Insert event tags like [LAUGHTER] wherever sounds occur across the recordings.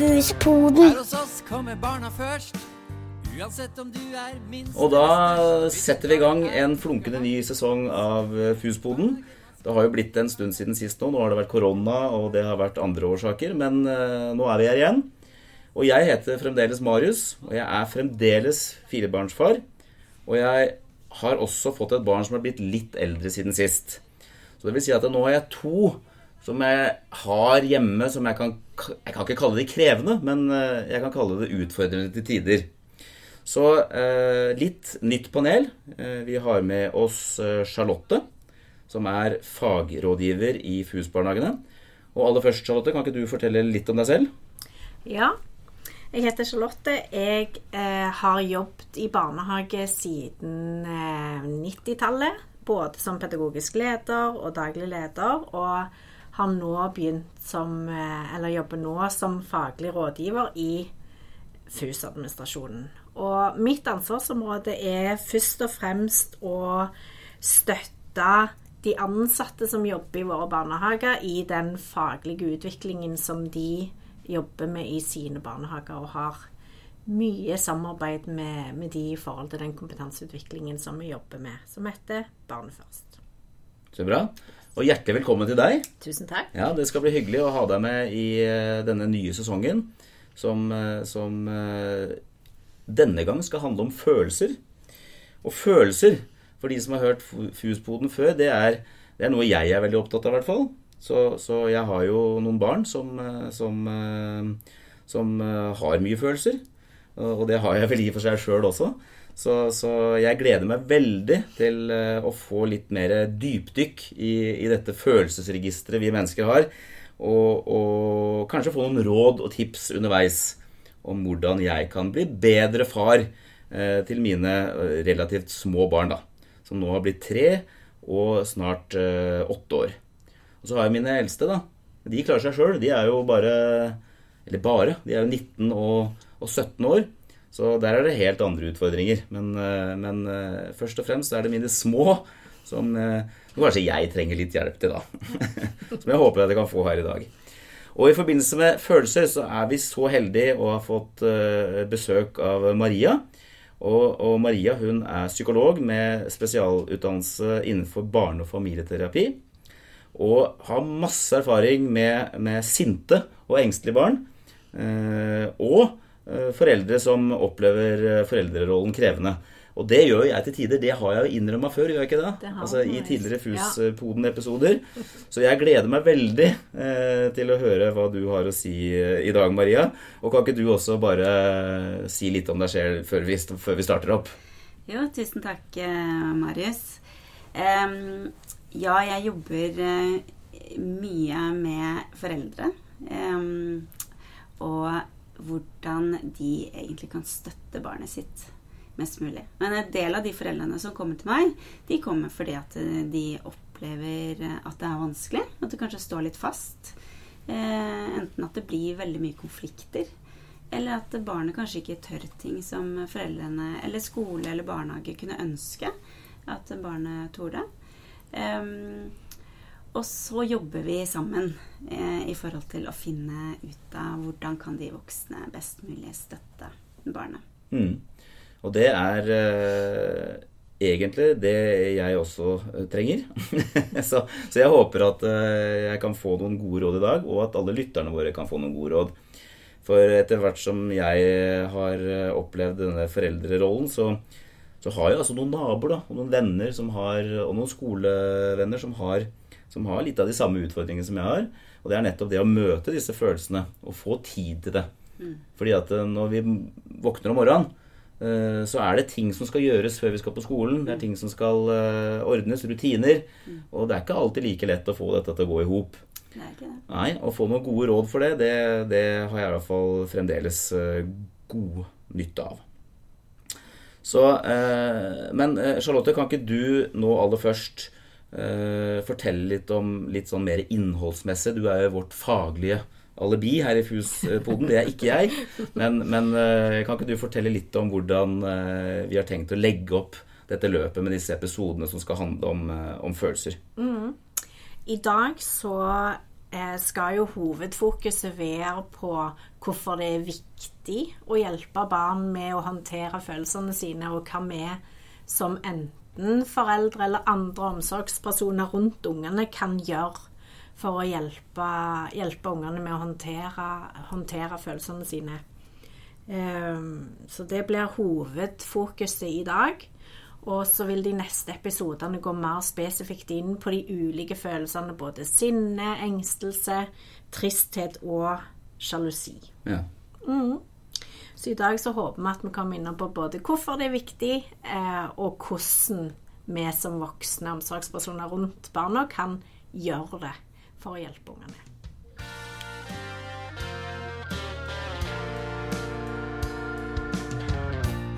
Fuspoden. Her hos oss kommer barna først. Uansett om du er minst Og da setter vi i gang en flunkende ny sesong av Fusepoden. Det har jo blitt en stund siden sist nå. Nå har det vært korona, og det har vært andre årsaker. Men eh, nå er vi her igjen. Og jeg heter fremdeles Marius, og jeg er fremdeles firebarnsfar. Og jeg har også fått et barn som er blitt litt eldre siden sist. Så det vil si at nå har jeg to som jeg har hjemme som jeg kan Jeg kan ikke kalle det krevende, men eh, jeg kan kalle det utfordrende til tider. Så eh, litt nytt panel. Eh, vi har med oss Charlotte, som er fagrådgiver i FUS-barnehagene. Og aller først, Charlotte, kan ikke du fortelle litt om deg selv? Ja. Jeg heter Charlotte. Jeg eh, har jobbet i barnehage siden eh, 90-tallet. Både som pedagogisk leder og daglig leder. Og har nå begynt som eh, Eller jobber nå som faglig rådgiver i FUS-administrasjonen. Og mitt ansvarsområde er først og fremst å støtte de ansatte som jobber i våre barnehager, i den faglige utviklingen som de jobber med i sine barnehager, og har mye samarbeid med, med de i forhold til den kompetanseutviklingen som vi jobber med, som heter Barnet først. Så bra. Og hjertelig velkommen til deg. Tusen takk. Ja, Det skal bli hyggelig å ha deg med i eh, denne nye sesongen, som, eh, som eh, denne gang skal handle om følelser. Og følelser, for de som har hørt Fuspoden før, det er, det er noe jeg er veldig opptatt av, i hvert fall. Så, så jeg har jo noen barn som, som, som har mye følelser. Og det har jeg vel i for seg sjøl også. Så, så, jeg gleder meg veldig til å få litt mer dypdykk i, i dette følelsesregisteret vi mennesker har. Og, og, kanskje få noen råd og tips underveis om hvordan jeg kan bli bedre far eh, til mine relativt små barn, da. Som nå har blitt tre og snart eh, åtte år. Og så har jeg mine eldste, da. De klarer seg sjøl. De er jo bare Eller bare. De er jo 19 og, og 17 år. Så der er det helt andre utfordringer. Men, men først og fremst er det mine små som kanskje jeg trenger litt hjelp til, da. [LAUGHS] Som jeg håper at jeg kan få her i dag. Og i forbindelse med følelser så er vi så heldige å ha fått besøk av Maria. Og, og Maria hun er psykolog med spesialutdannelse innenfor barne- og familieterapi. Og har masse erfaring med, med sinte og engstelige barn. Og foreldre som opplever foreldrerollen krevende. Og det gjør jeg til tider. Det har jeg jo innrømma før, gjør jeg ikke det? det altså I tidligere FUS-poden-episoder. Så jeg gleder meg veldig eh, til å høre hva du har å si i dag, Maria. Og kan ikke du også bare si litt om deg selv før vi, før vi starter opp? Jo, tusen takk, Marius. Um, ja, jeg jobber mye med foreldre. Um, og hvordan de egentlig kan støtte barnet sitt mest mulig. Men en del av de foreldrene som kommer til meg, de kommer fordi at de opplever at det er vanskelig. At det kanskje står litt fast. Eh, enten at det blir veldig mye konflikter, eller at barnet kanskje ikke tør ting som foreldrene eller skole eller barnehage kunne ønske at barnet torde. Um, og så jobber vi sammen eh, i forhold til å finne ut av hvordan kan de voksne best mulig støtte barnet. Mm. Og det er eh, egentlig det jeg også eh, trenger. [LAUGHS] så, så, jeg håper at eh, jeg kan få noen gode råd i dag, og at alle lytterne våre kan få noen gode råd. For etter hvert som jeg har opplevd denne foreldrerollen, så, så har jeg altså noen naboer da, og noen venner som har, og noen skolevenner som har, som har litt av de samme utfordringene som jeg har. Og det er nettopp det å møte disse følelsene og få tid til det. Mm. Fordi at når vi våkner om morgenen, så er det ting som skal gjøres før vi skal på skolen. Det er ting som skal ordnes, rutiner. Og det er ikke alltid like lett å få dette til å gå i hop. Nei, Å få noen gode råd for det, det, det har jeg i hvert fall fremdeles god nytte av. Så, Men Charlotte, kan ikke du nå aller først fortelle litt om litt sånn mer innholdsmessig? Du er jo vårt faglige alibi her i FUS-poden. Det er ikke jeg. Men, men, kan ikke du fortelle litt om hvordan vi har tenkt å legge opp dette løpet med disse episodene som skal handle om, om følelser? Mm. I dag så skal jo hovedfokuset være på hvorfor det er viktig å hjelpe barn med å håndtere følelsene sine, og hva vi som enten foreldre eller andre omsorgspersoner rundt ungene kan gjøre for å hjelpe, hjelpe ungene med å håndtere, håndtere følelsene sine. Um, så det blir hovedfokuset i dag. Og så vil de neste episodene gå mer spesifikt inn på de ulike følelsene. Både sinne, engstelse, tristhet og sjalusi. Ja. Mm. Så i dag så håper vi at vi kommer innom på både hvorfor det er viktig, eh, og hvordan vi som voksne omsorgspersoner rundt barna kan gjøre det for å hjelpe ungene.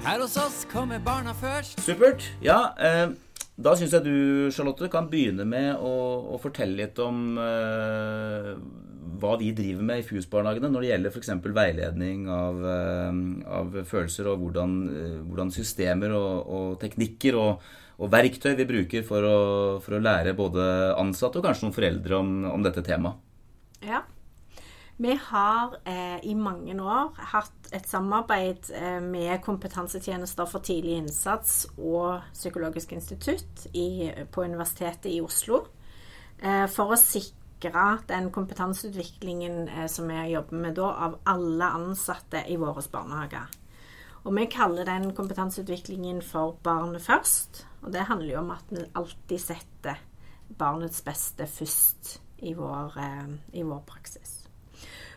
Her hos oss kommer barna først. Supert. Ja, eh, da syns jeg du, Charlotte, kan begynne med å, å fortelle litt om eh, hva vi driver med i FUS-barnehagene når det gjelder f.eks. veiledning av, eh, av, følelser, og hvordan, eh, hvordan systemer og, og teknikker og, og, verktøy vi bruker for å, for å, lære både ansatte og kanskje noen foreldre om, om dette temaet. Ja. Vi har eh, i mange år hatt et samarbeid eh, med kompetansetjenester for tidlig innsats og Psykologisk institutt i, på Universitetet i Oslo eh, for å sikre den kompetanseutviklingen eh, som vi jobber med da, av alle ansatte i våre barnehager. Og vi kaller den kompetanseutviklingen for Barnet først. Og det handler jo om at vi alltid setter barnets beste først i vår, eh, i vår praksis.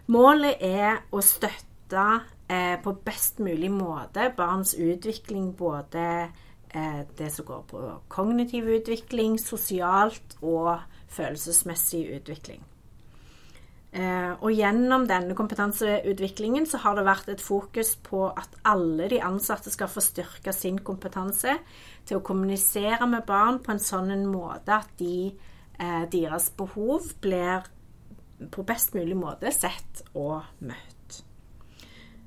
Målet er å støtte eh, på best mulig måte barns utvikling, både eh, det som går på kognitiv utvikling, sosialt og følelsesmessig utvikling. Eh, og gjennom denne kompetanseutviklingen så har det vært et fokus på at alle de ansatte skal få styrka sin kompetanse til å kommunisere med barn på en sånn måte at de, eh, deres behov blir på best mulig måte sett og møtt.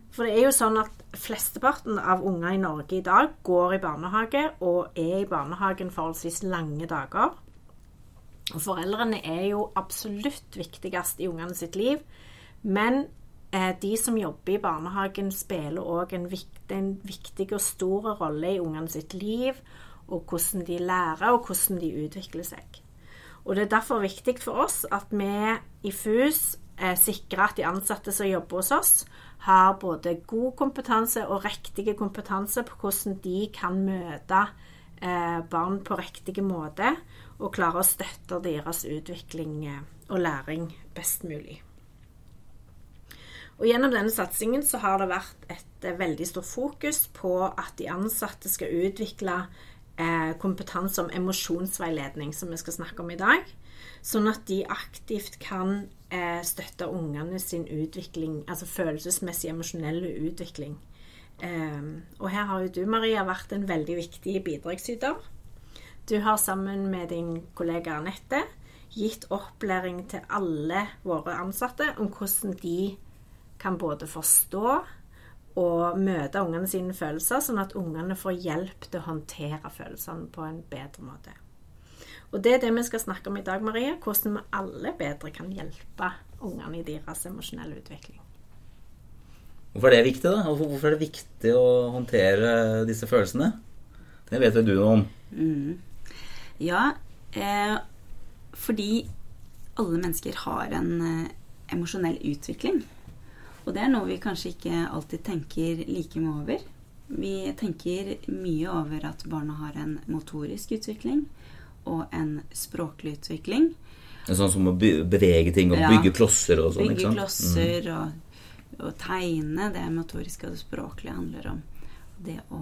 For det er jo sånn at flesteparten av unger i Norge i dag går i barnehage og er i barnehagen forholdsvis lange dager. Foreldrene er jo absolutt viktigst i ungene sitt liv. Men eh, de som jobber i barnehagen, spiller òg en, en, viktig og stor rolle i ungene sitt liv, og hvordan de lærer, og hvordan de utvikler seg. Og Det er derfor viktig for oss at vi i FUS eh, sikrer at de ansatte som jobber hos oss, har både god kompetanse og riktig kompetanse på hvordan de kan møte eh, barn på riktig måte, og klare å støtte deres utvikling eh, og læring best mulig. Og Gjennom denne satsingen så har det vært et eh, veldig stort fokus på at de ansatte skal utvikle eh, kompetanse om emosjonsveiledning, som vi skal snakke om i dag. Sånn at de aktivt kan støtte ungene sin utvikling, altså følelsesmessig emosjonelle utvikling. Og her har jo du, Maria, vært en veldig viktig bidragsyter. Du har sammen med din kollega Anette gitt opplæring til alle våre ansatte om hvordan de kan både forstå og møte ungene sine følelser, sånn at ungene får hjelp til å håndtere følelsene på en bedre måte. Og det er det vi skal snakke om i dag, Marie. Hvordan vi alle bedre kan hjelpe ungene i deres emosjonelle utvikling. Hvorfor er det viktig, da? Hvorfor er det viktig å håndtere disse følelsene? Det vet vel du noe om. Mm. Ja, eh, fordi alle mennesker har en eh, emosjonell utvikling. Og det er noe vi kanskje ikke alltid tenker like mye over. Vi tenker mye over at barna har en motorisk utvikling og en språklig utvikling. Sånn som å bevege ting og ja, bygge klosser og sånn? Bygge klosser mm. og, og, tegne. Det motoriske og det språklige handler om det å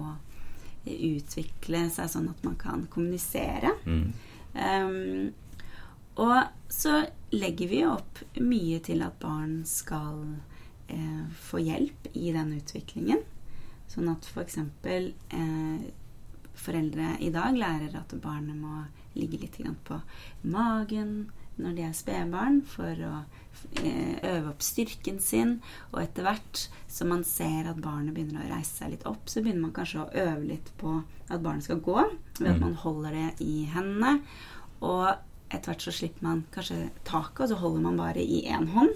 utvikle seg sånn at man kan kommunisere. Mm. Um, og så legger vi opp mye til at barn skal eh, få hjelp i den utviklingen. Sånn at f.eks. For eh, foreldre i dag lærer at barnet må ligge litt på magen når de er spedbarn, for å øve opp styrken sin. Og etter hvert som man ser at barnet begynner å reise seg litt opp, så begynner man kanskje å øve litt på at barnet skal gå, ved at mm. man holder det i hendene. Og etter hvert så slipper man kanskje taket, og så holder man bare i én hånd.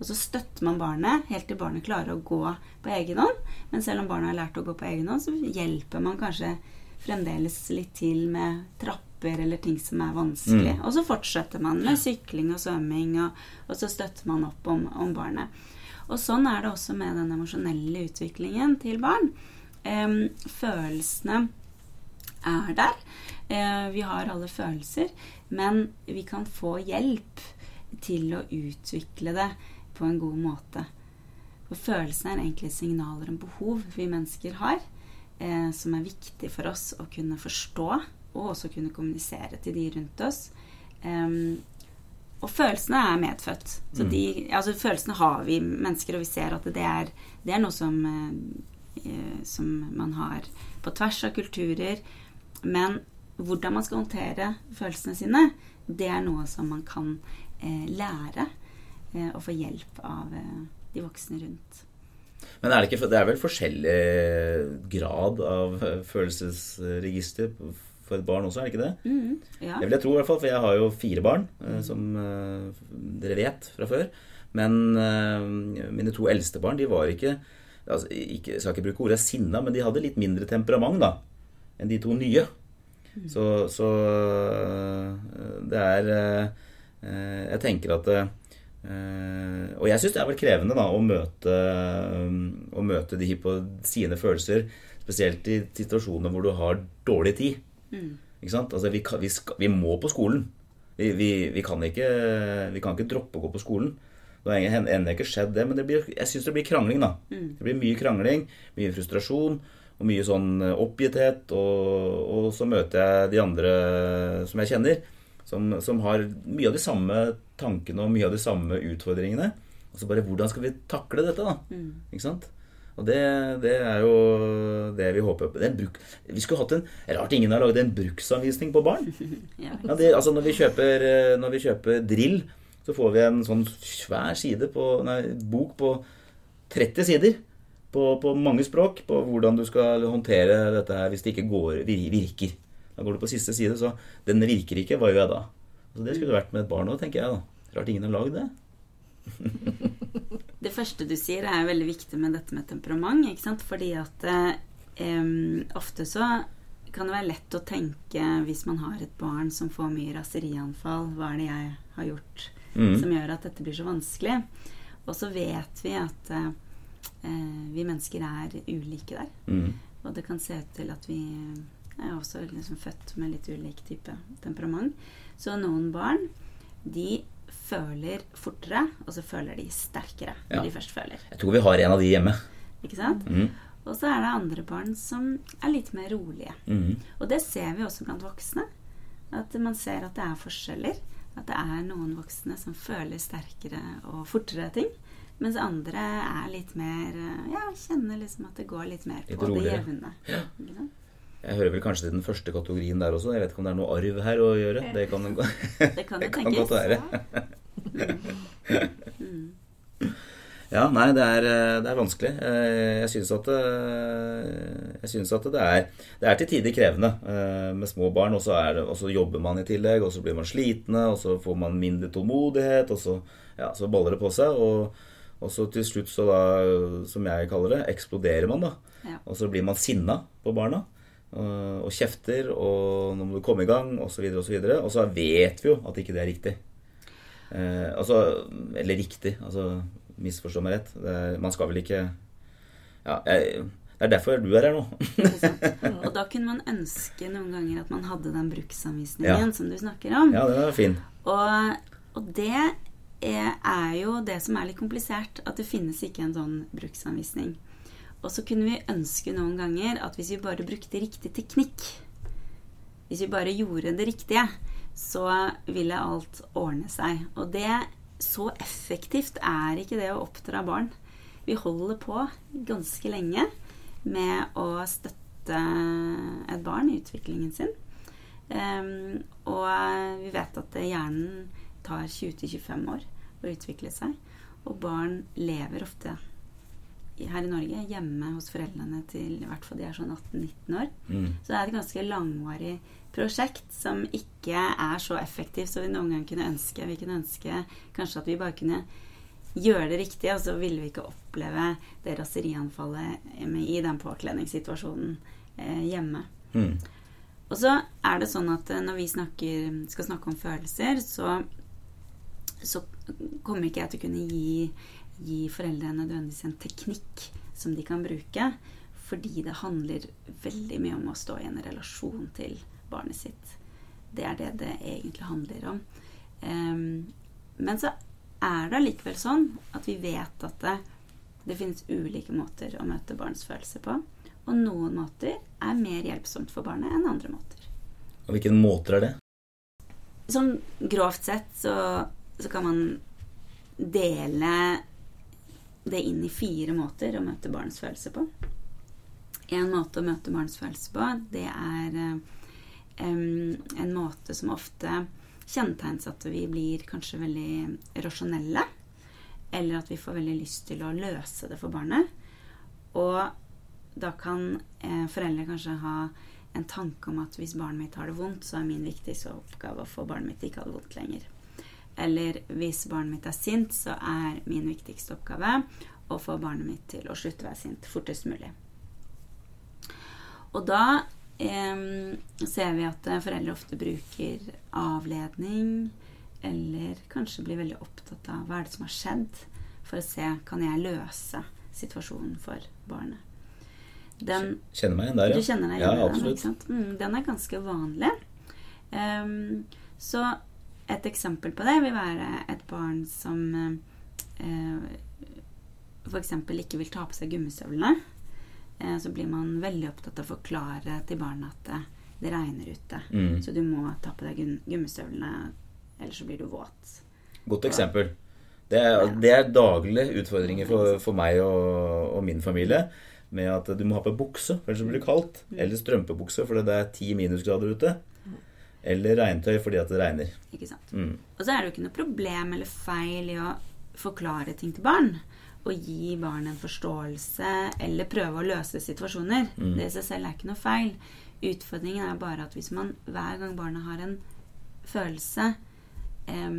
Og så støtter man barnet helt til barnet klarer å gå på egen hånd. Men selv om barnet har lært å gå på egen hånd, så hjelper man kanskje fremdeles litt til med trapper eller ting som er vanskelig. Mm. Og så fortsetter man med sykling og svømming, og, og så støtter man opp om, om barnet. Og sånn er det også med den emosjonelle utviklingen til barn. Um, følelsene er der. Uh, vi har alle følelser, men vi kan få hjelp til å utvikle det på en god måte. For følelsene er egentlig signaler om behov vi mennesker har, eh, som er viktig for oss å kunne forstå, og også kunne kommunisere til de rundt oss. Um, og følelsene er medfødt. Så de, altså følelsene har vi mennesker, og vi ser at det er, det er noe som, eh, eh, som man har på tvers av kulturer. Men hvordan man skal håndtere følelsene sine, det er noe som man kan eh, lære eh, og få hjelp av eh, de voksne rundt. Men er det, ikke, det er vel forskjellig grad av følelsesregister for et barn også, er det ikke det? Mm, ja. Det vil jeg tro, i hvert fall, for jeg har jo fire barn, eh, som eh, dere vet fra før. Men eh, mine to eldste barn, de var ikke altså, ikke, Jeg skal ikke bruke ordet sinna, men de hadde litt mindre temperament da, enn de to nye. Så, så eh, det er Jeg tenker at Og jeg syns det er vel krevende da, å møte, eh, å møte de på sine følelser, spesielt i situasjoner hvor du har dårlig tid. Ikke sant? Altså, vi, kan, vi, skal, vi må på skolen. Vi, vi, kan ikke, vi kan ikke droppe å gå på skolen. Det har ennå ikke skjedd, det, men det blir, jeg syns det blir krangling. da. Det blir mye krangling, mye frustrasjon og mye sånn eh, oppgitthet. Og, og så møter jeg de andre som jeg kjenner, som, som har mye av de samme tankene og mye av de samme utfordringene. Og så bare Hvordan skal vi takle dette, da? Ikke sant? Og det, det er jo det vi håper på. Bruk, vi skulle hatt en Rart ingen har laget en bruksanvisning på barn. [LAUGHS] Ja. Ja, det, altså når vi, kjøper, eh, når vi kjøper drill, så får vi en sånn svær side på, nei, bok på 30 sider på, på mange språk på hvordan du skal håndtere dette her hvis det ikke går, virker. Da går du på siste side, så den virker ikke, hva gjør jeg da? Så det skulle det vært med et barn òg, tenker jeg. da. Rart ingen har lagd det. [LAUGHS] Det første du sier, er veldig viktig med dette med temperament. ikke sant? Fordi at eh, ofte så kan det være lett å tenke hvis man har et barn som får mye raserianfall, hva er det jeg har gjort mm. som gjør at dette blir så vanskelig? Og så vet vi at eh, eh, vi mennesker er ulike der. Mm. Og det kan se ut til at vi er også liksom født med litt ulik type temperament. Så noen barn, de føler fortere, og så føler de sterkere når Ja. de først føler. Jeg tror vi har en av de hjemme. Ikke sant? Mm. Og så er det andre barn som er litt mer rolige. Mm. Og det ser vi også blant voksne. At man ser at det er forskjeller. At det er noen voksne som føler sterkere og fortere ting. Mens andre er litt mer eh, Ja, kjenner liksom at det går litt mer Litt på det roligere. jevne. Sant? Jeg hører vel kanskje til den første kategorien der også. Jeg vet ikke om det er noe arv her å gjøre. Det kan, Det kan [LAUGHS] det kan [LAUGHS] godt være. [LAUGHS] Ja, nei, det er, det er vanskelig. Eh, Jeg syns at, eh, jeg synes at det, er, det er til tider krevende eh, med små barn. Og så, er det, og så jobber man i tillegg, og så blir man slitne, og så får man mindre tålmodighet, og så, ja, så baller det på seg. Og, og så til slutt, så da, som jeg kaller det, eksploderer man, da. Ja. Og så blir man sinna på barna. Og, og kjefter, og nå må du komme i gang, osv.. Og, så videre. og så vet vi jo at ikke det er riktig. Eh, altså, eller riktig, altså misforstå meg rett. Det er, man skal vel ikke Ja, jeg, det er derfor du er her nå. [LAUGHS] Og da kunne man ønske noen ganger at man hadde den bruksanvisningen Ja. som du snakker om. ja, den er fin. Og, og det er, er jo det som er litt komplisert, at det finnes ikke en sånn bruksanvisning. Og så kunne vi ønske noen ganger at hvis vi bare brukte riktig teknikk, hvis vi bare gjorde det riktige, så ville alt ordne seg. Og det så effektivt er ikke det å oppdra barn. Vi holder på ganske lenge med å støtte et barn i utviklingen sin. Um, og vi vet at hjernen tar 20-25 år å utvikle seg. Og barn lever ofte her i Norge hjemme hos foreldrene til i hvert fall de er sånn 18-19 år. Mm. Så det er et ganske langvarig prosjekt som ikke er så effektivt som vi noen gang kunne ønske. Vi kunne ønske kanskje at vi bare kunne gjøre det riktig, og så ville vi ikke oppleve det raserianfallet i den påkledningssituasjonen eh, hjemme. Mm. Og så er det sånn at eh, når vi snakker, skal snakke om følelser, så, så kommer ikke jeg til å kunne gi, gi foreldrene nødvendigvis en teknikk som de kan bruke. Fordi det handler veldig mye om å stå i en relasjon til barnet sitt. Det er det det egentlig handler om. Um, men så er det allikevel sånn at vi vet at det, det finnes ulike måter å møte barns følelser på. Og noen måter er mer hjelpsomt for barnet enn andre måter. Og hvilke måter er det? Sånn grovt sett så, så kan man dele det inn i fire måter å møte barnets følelser på. En måte å møte barnets følelser på, det er um, en måte som ofte kjennetegnes at vi blir kanskje veldig rasjonelle. Eller at vi får veldig lyst til å løse det for barnet. Og da kan eh, foreldre kanskje ha en tanke om at hvis barnet mitt har det vondt, så er min viktigste oppgave å få barnet mitt ikke ha det vondt lenger. Eller hvis barnet mitt er sint, så er min viktigste oppgave å få barnet mitt til å slutte å være sint fortest mulig. Og da eh, ser vi at foreldre ofte bruker avledning, eller kanskje blir veldig opptatt av hva er det som har skjedd, for å se kan jeg løse situasjonen for barnet. Den, kjenner meg igjen der, ja. Du kjenner deg igjen ja, den, mm, den er ganske vanlig. Um, så et eksempel på det vil være et barn som eh, f.eks. ikke vil ta på seg gummistøvlene. Eh, så blir man veldig opptatt av å forklare til barnet at det, det regner ute. Mm. Så du må ta på deg gummistøvlene, ellers så blir du våt. Godt eksempel. Det er, det er daglige utfordringer for, for meg og, og min familie med at du må ha på bukse, for ellers blir det kaldt. Mm. Eller strømpebukse for det er ti minusgrader ute. Eller regntøy fordi at det regner. Ikke sant. Mm. Og så er det jo ikke noe problem eller feil i å forklare ting til barn. Og gi barn en forståelse eller prøve å løse situasjoner. Mm. Det i seg selv er ikke noe feil. Utfordringen er bare at hvis man hver gang barna har en følelse, eh,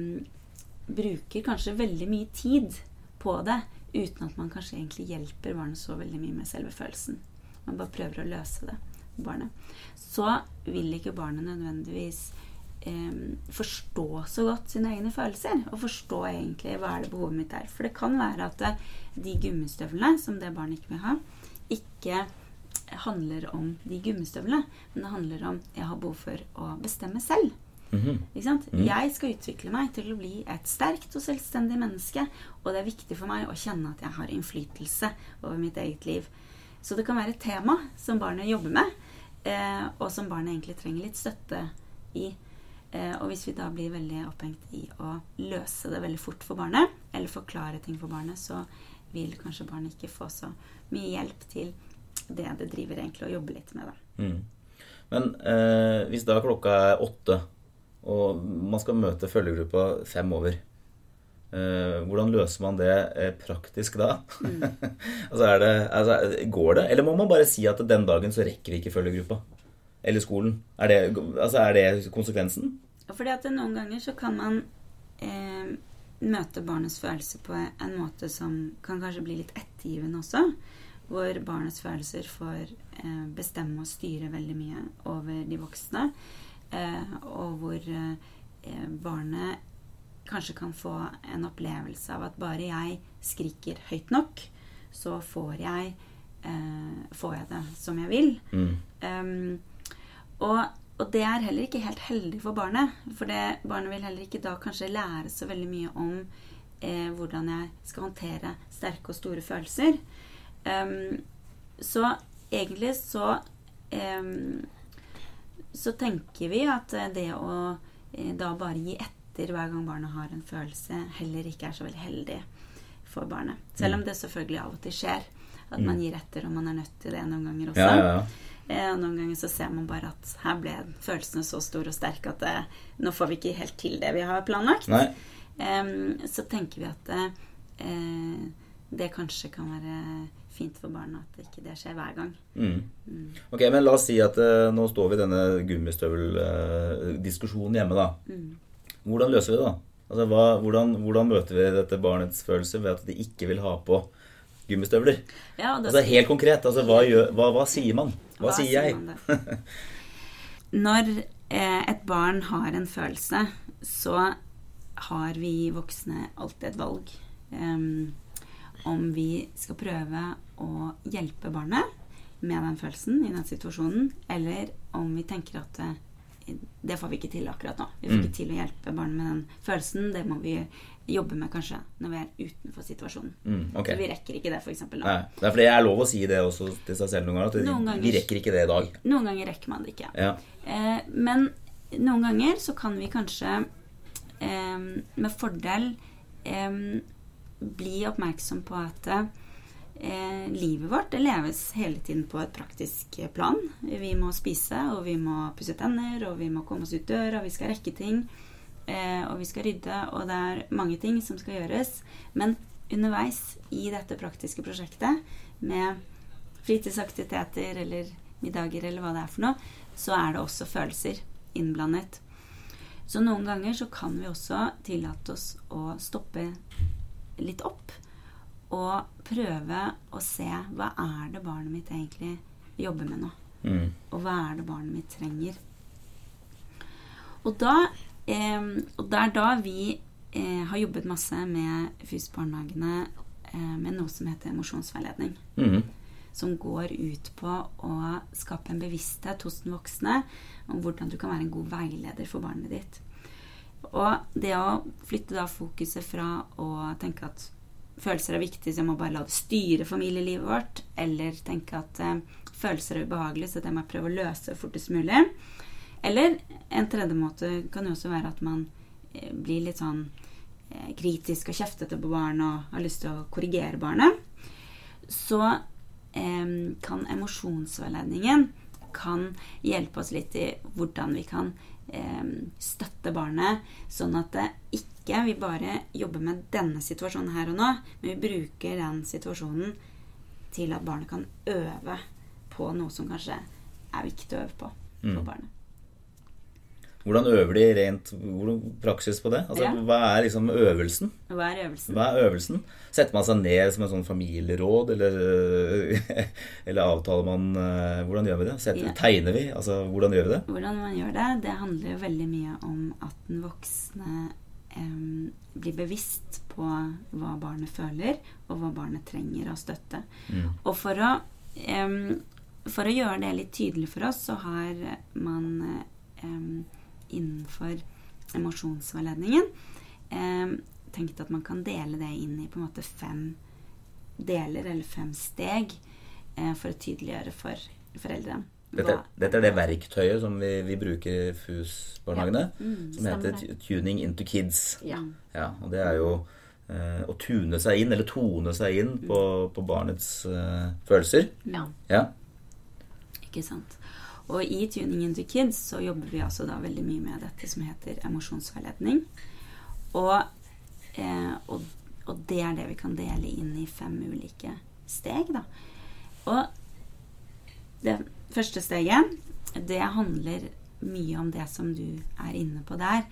bruker kanskje veldig mye tid på det uten at man kanskje egentlig hjelper barnet så veldig mye med selve følelsen. Man bare prøver å løse det. Barnet. Så vil ikke barnet nødvendigvis eh, forstå så godt sine egne følelser. Og forstå egentlig hva er det behovet mitt er. For det kan være at de gummistøvlene som det barnet ikke vil ha, ikke handler om de gummistøvlene. Men det handler om jeg har behov for å bestemme selv. Mm -hmm. mm. Jeg skal utvikle meg til å bli et sterkt og selvstendig menneske. Og det er viktig for meg å kjenne at jeg har innflytelse over mitt eget liv. Så det kan være et tema som barnet jobber med, eh, og som barnet egentlig trenger litt støtte i. Eh, og hvis vi da blir veldig opphengt i å løse det veldig fort for barnet, eller forklare ting for barnet, så vil kanskje barnet ikke få så mye hjelp til det det driver egentlig og jobber litt med. Da. Mm. Men eh, hvis da klokka er åtte og man skal møte følgegruppa fem over. Eh, hvordan løser man det eh, praktisk da? Mm. [LAUGHS] altså, det, altså, går det? Eller må man bare si at den dagen så rekker vi ikke følgegruppa? Eller skolen? Er det, altså, er det konsekvensen? Fordi at Noen ganger så kan man eh, møte barnets følelser på en måte som kan kanskje bli litt ettergivende også. Hvor barnets følelser får eh, bestemme og styre veldig mye over de voksne. Eh, og hvor eh, barnet kanskje kan få en opplevelse av at bare jeg skriker høyt nok, så får jeg, eh, får jeg det som jeg vil. Mm. Um, og, og, det er heller ikke helt heldig for barnet. For det, barnet vil heller ikke da kanskje lære så veldig mye om eh, hvordan jeg skal håndtere sterke og store følelser. Um, så egentlig så um, så tenker vi at det å eh, da bare gi etter hver gang barnet har en følelse, heller ikke er så veldig heldig for barnet. Selv om mm. det selvfølgelig av og til skjer. At man mm. gir etter og man er nødt til det noen ganger også. Ja, ja, ja. Og noen ganger så ser man bare at her ble følelsene så store og sterke at det, nå får vi ikke helt til det vi har planlagt. Um, så tenker vi at uh, det kanskje kan være fint for barna at ikke det skjer hver gang. Mm. Ok, men la oss si at uh, nå står vi i denne gummistøveldiskusjonen hjemme, da. Mm. Hvordan løser vi det, da? Altså, hva, hvordan, hvordan møter vi dette barnets følelse ved at de ikke vil ha på gummistøvler? Ja, det, Altså Helt konkret, altså, hva, gjør, hva, hva sier man? Hva, Hva sier jeg? [LAUGHS] Når eh, et barn har en følelse, så har vi voksne alltid et valg. Um, om vi skal prøve å hjelpe barnet med den følelsen i den situasjonen, eller om vi tenker at eh, det får vi ikke til akkurat nå. Vi får Mm. ikke til å hjelpe barnet med den følelsen. Det må vi jobbe med kanskje når vi er utenfor situasjonen. Mm, okay. Så vi rekker ikke det, f.eks. nå. Nei, det er fordi jeg er lov å si det også til seg selv noen ganger. At Noen vi rekker ikke det i dag. Noen ganger rekker man det ikke. Ja. Eh, men noen ganger så kan vi kanskje eh, med fordel eh, bli oppmerksom på at eh, livet vårt det leves hele tiden på et praktisk plan. Vi må spise, og vi må pusse tenner, og vi må komme oss ut døra, vi skal rekke ting. Eh, og vi skal rydde, og det er mange ting som skal gjøres. Men underveis i dette praktiske prosjektet med fritidsaktiviteter eller middager eller hva det er for noe, så er det også følelser innblandet. Så noen ganger så kan vi også tillate oss å stoppe litt opp og prøve å se hva er det barnet mitt egentlig jobber med nå. Mm. Og hva er det barnet mitt trenger? Og, da, eh, og det er da vi eh, har jobbet masse med FUS-barnehagene eh, med noe som heter emosjonsveiledning. Mm. Som går ut på å skape en bevissthet hos den voksne om hvordan du kan være en god veileder for barnet ditt. Og det å flytte da fokuset fra å tenke at følelser er viktig, så jeg må bare la det styre familielivet vårt, eller tenke at eh, følelser er ubehagelig, så det må jeg prøve å løse fortest mulig. Eller en tredje måte kan jo også være at man eh, blir litt sånn eh, kritisk og kjeftete på barnet og har lyst til å korrigere barnet. Så eh, kan emosjonsveiledningen kan hjelpe oss litt i hvordan vi kan eh, støtte barnet, sånn at det ikke vi bare jobber med denne situasjonen her og nå, men vi bruker den situasjonen til at barnet kan øve på noe som kanskje er viktig å øve på for Mm. barnet. Hvordan øver de rent hvordan praksis på det? Altså, Ja. Hva er liksom øvelsen? Hva er øvelsen? Hva er øvelsen? Setter man seg ned som en sånn familieråd, eller, [LAUGHS] eller avtaler man eh, Hvordan gjør vi det? Setter, Ja. Tegner vi? Altså, hvordan gjør vi det? Hvordan man gjør det, det handler jo veldig mye om at den voksne em, bli bevisst på hva barnet føler, og hva barnet trenger av støtte. Mm. Og for å, eh, for å gjøre det litt tydelig for oss, så har man innenfor emosjonsveiledningen em, tenkt at man kan dele det inn i på en måte fem deler, eller fem steg, eh, for å tydeliggjøre for foreldrene. Dette, dette er det verktøyet som vi, vi bruker i FUS-barnehagene, Mm, som heter Tuning into Kids. Ja. Ja, og det er jo eh, å tune seg inn, eller tone seg inn på, på barnets eh, følelser. ja. Ja. Ikke sant. Og i Tuning into Kids så jobber vi altså da veldig mye med dette som heter emosjonsveiledning. Og, eh, og, og det er det vi kan dele inn i fem ulike steg, da. Og det første steget, det handler mye om det som du er inne på der.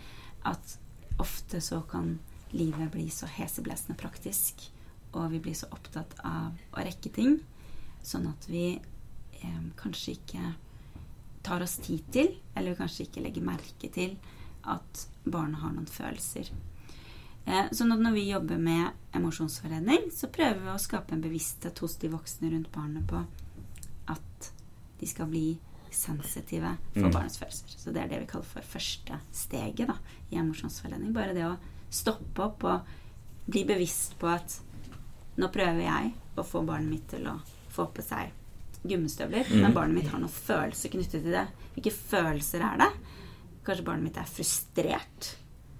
At ofte så kan livet bli så heseblesende praktisk, og vi blir så opptatt av å rekke ting, sånn at vi eh, kanskje ikke tar oss tid til, eller vi kanskje ikke legger merke til at barna har noen følelser. Eh, sånn at når vi jobber med emosjonsforredning, så prøver vi å skape en bevissthet hos de voksne rundt barnet på at de skal bli sensitive for Mm. barnets følelser. Så det er det vi kaller for første steget da, i emosjonsforredning. Bare det å stoppe opp og bli bevisst på at nå prøver jeg å få barnet mitt til å få på seg gummistøvler, Mm. men barnet mitt har noen følelser knyttet til det. Hvilke følelser er det? Kanskje barnet mitt er frustrert,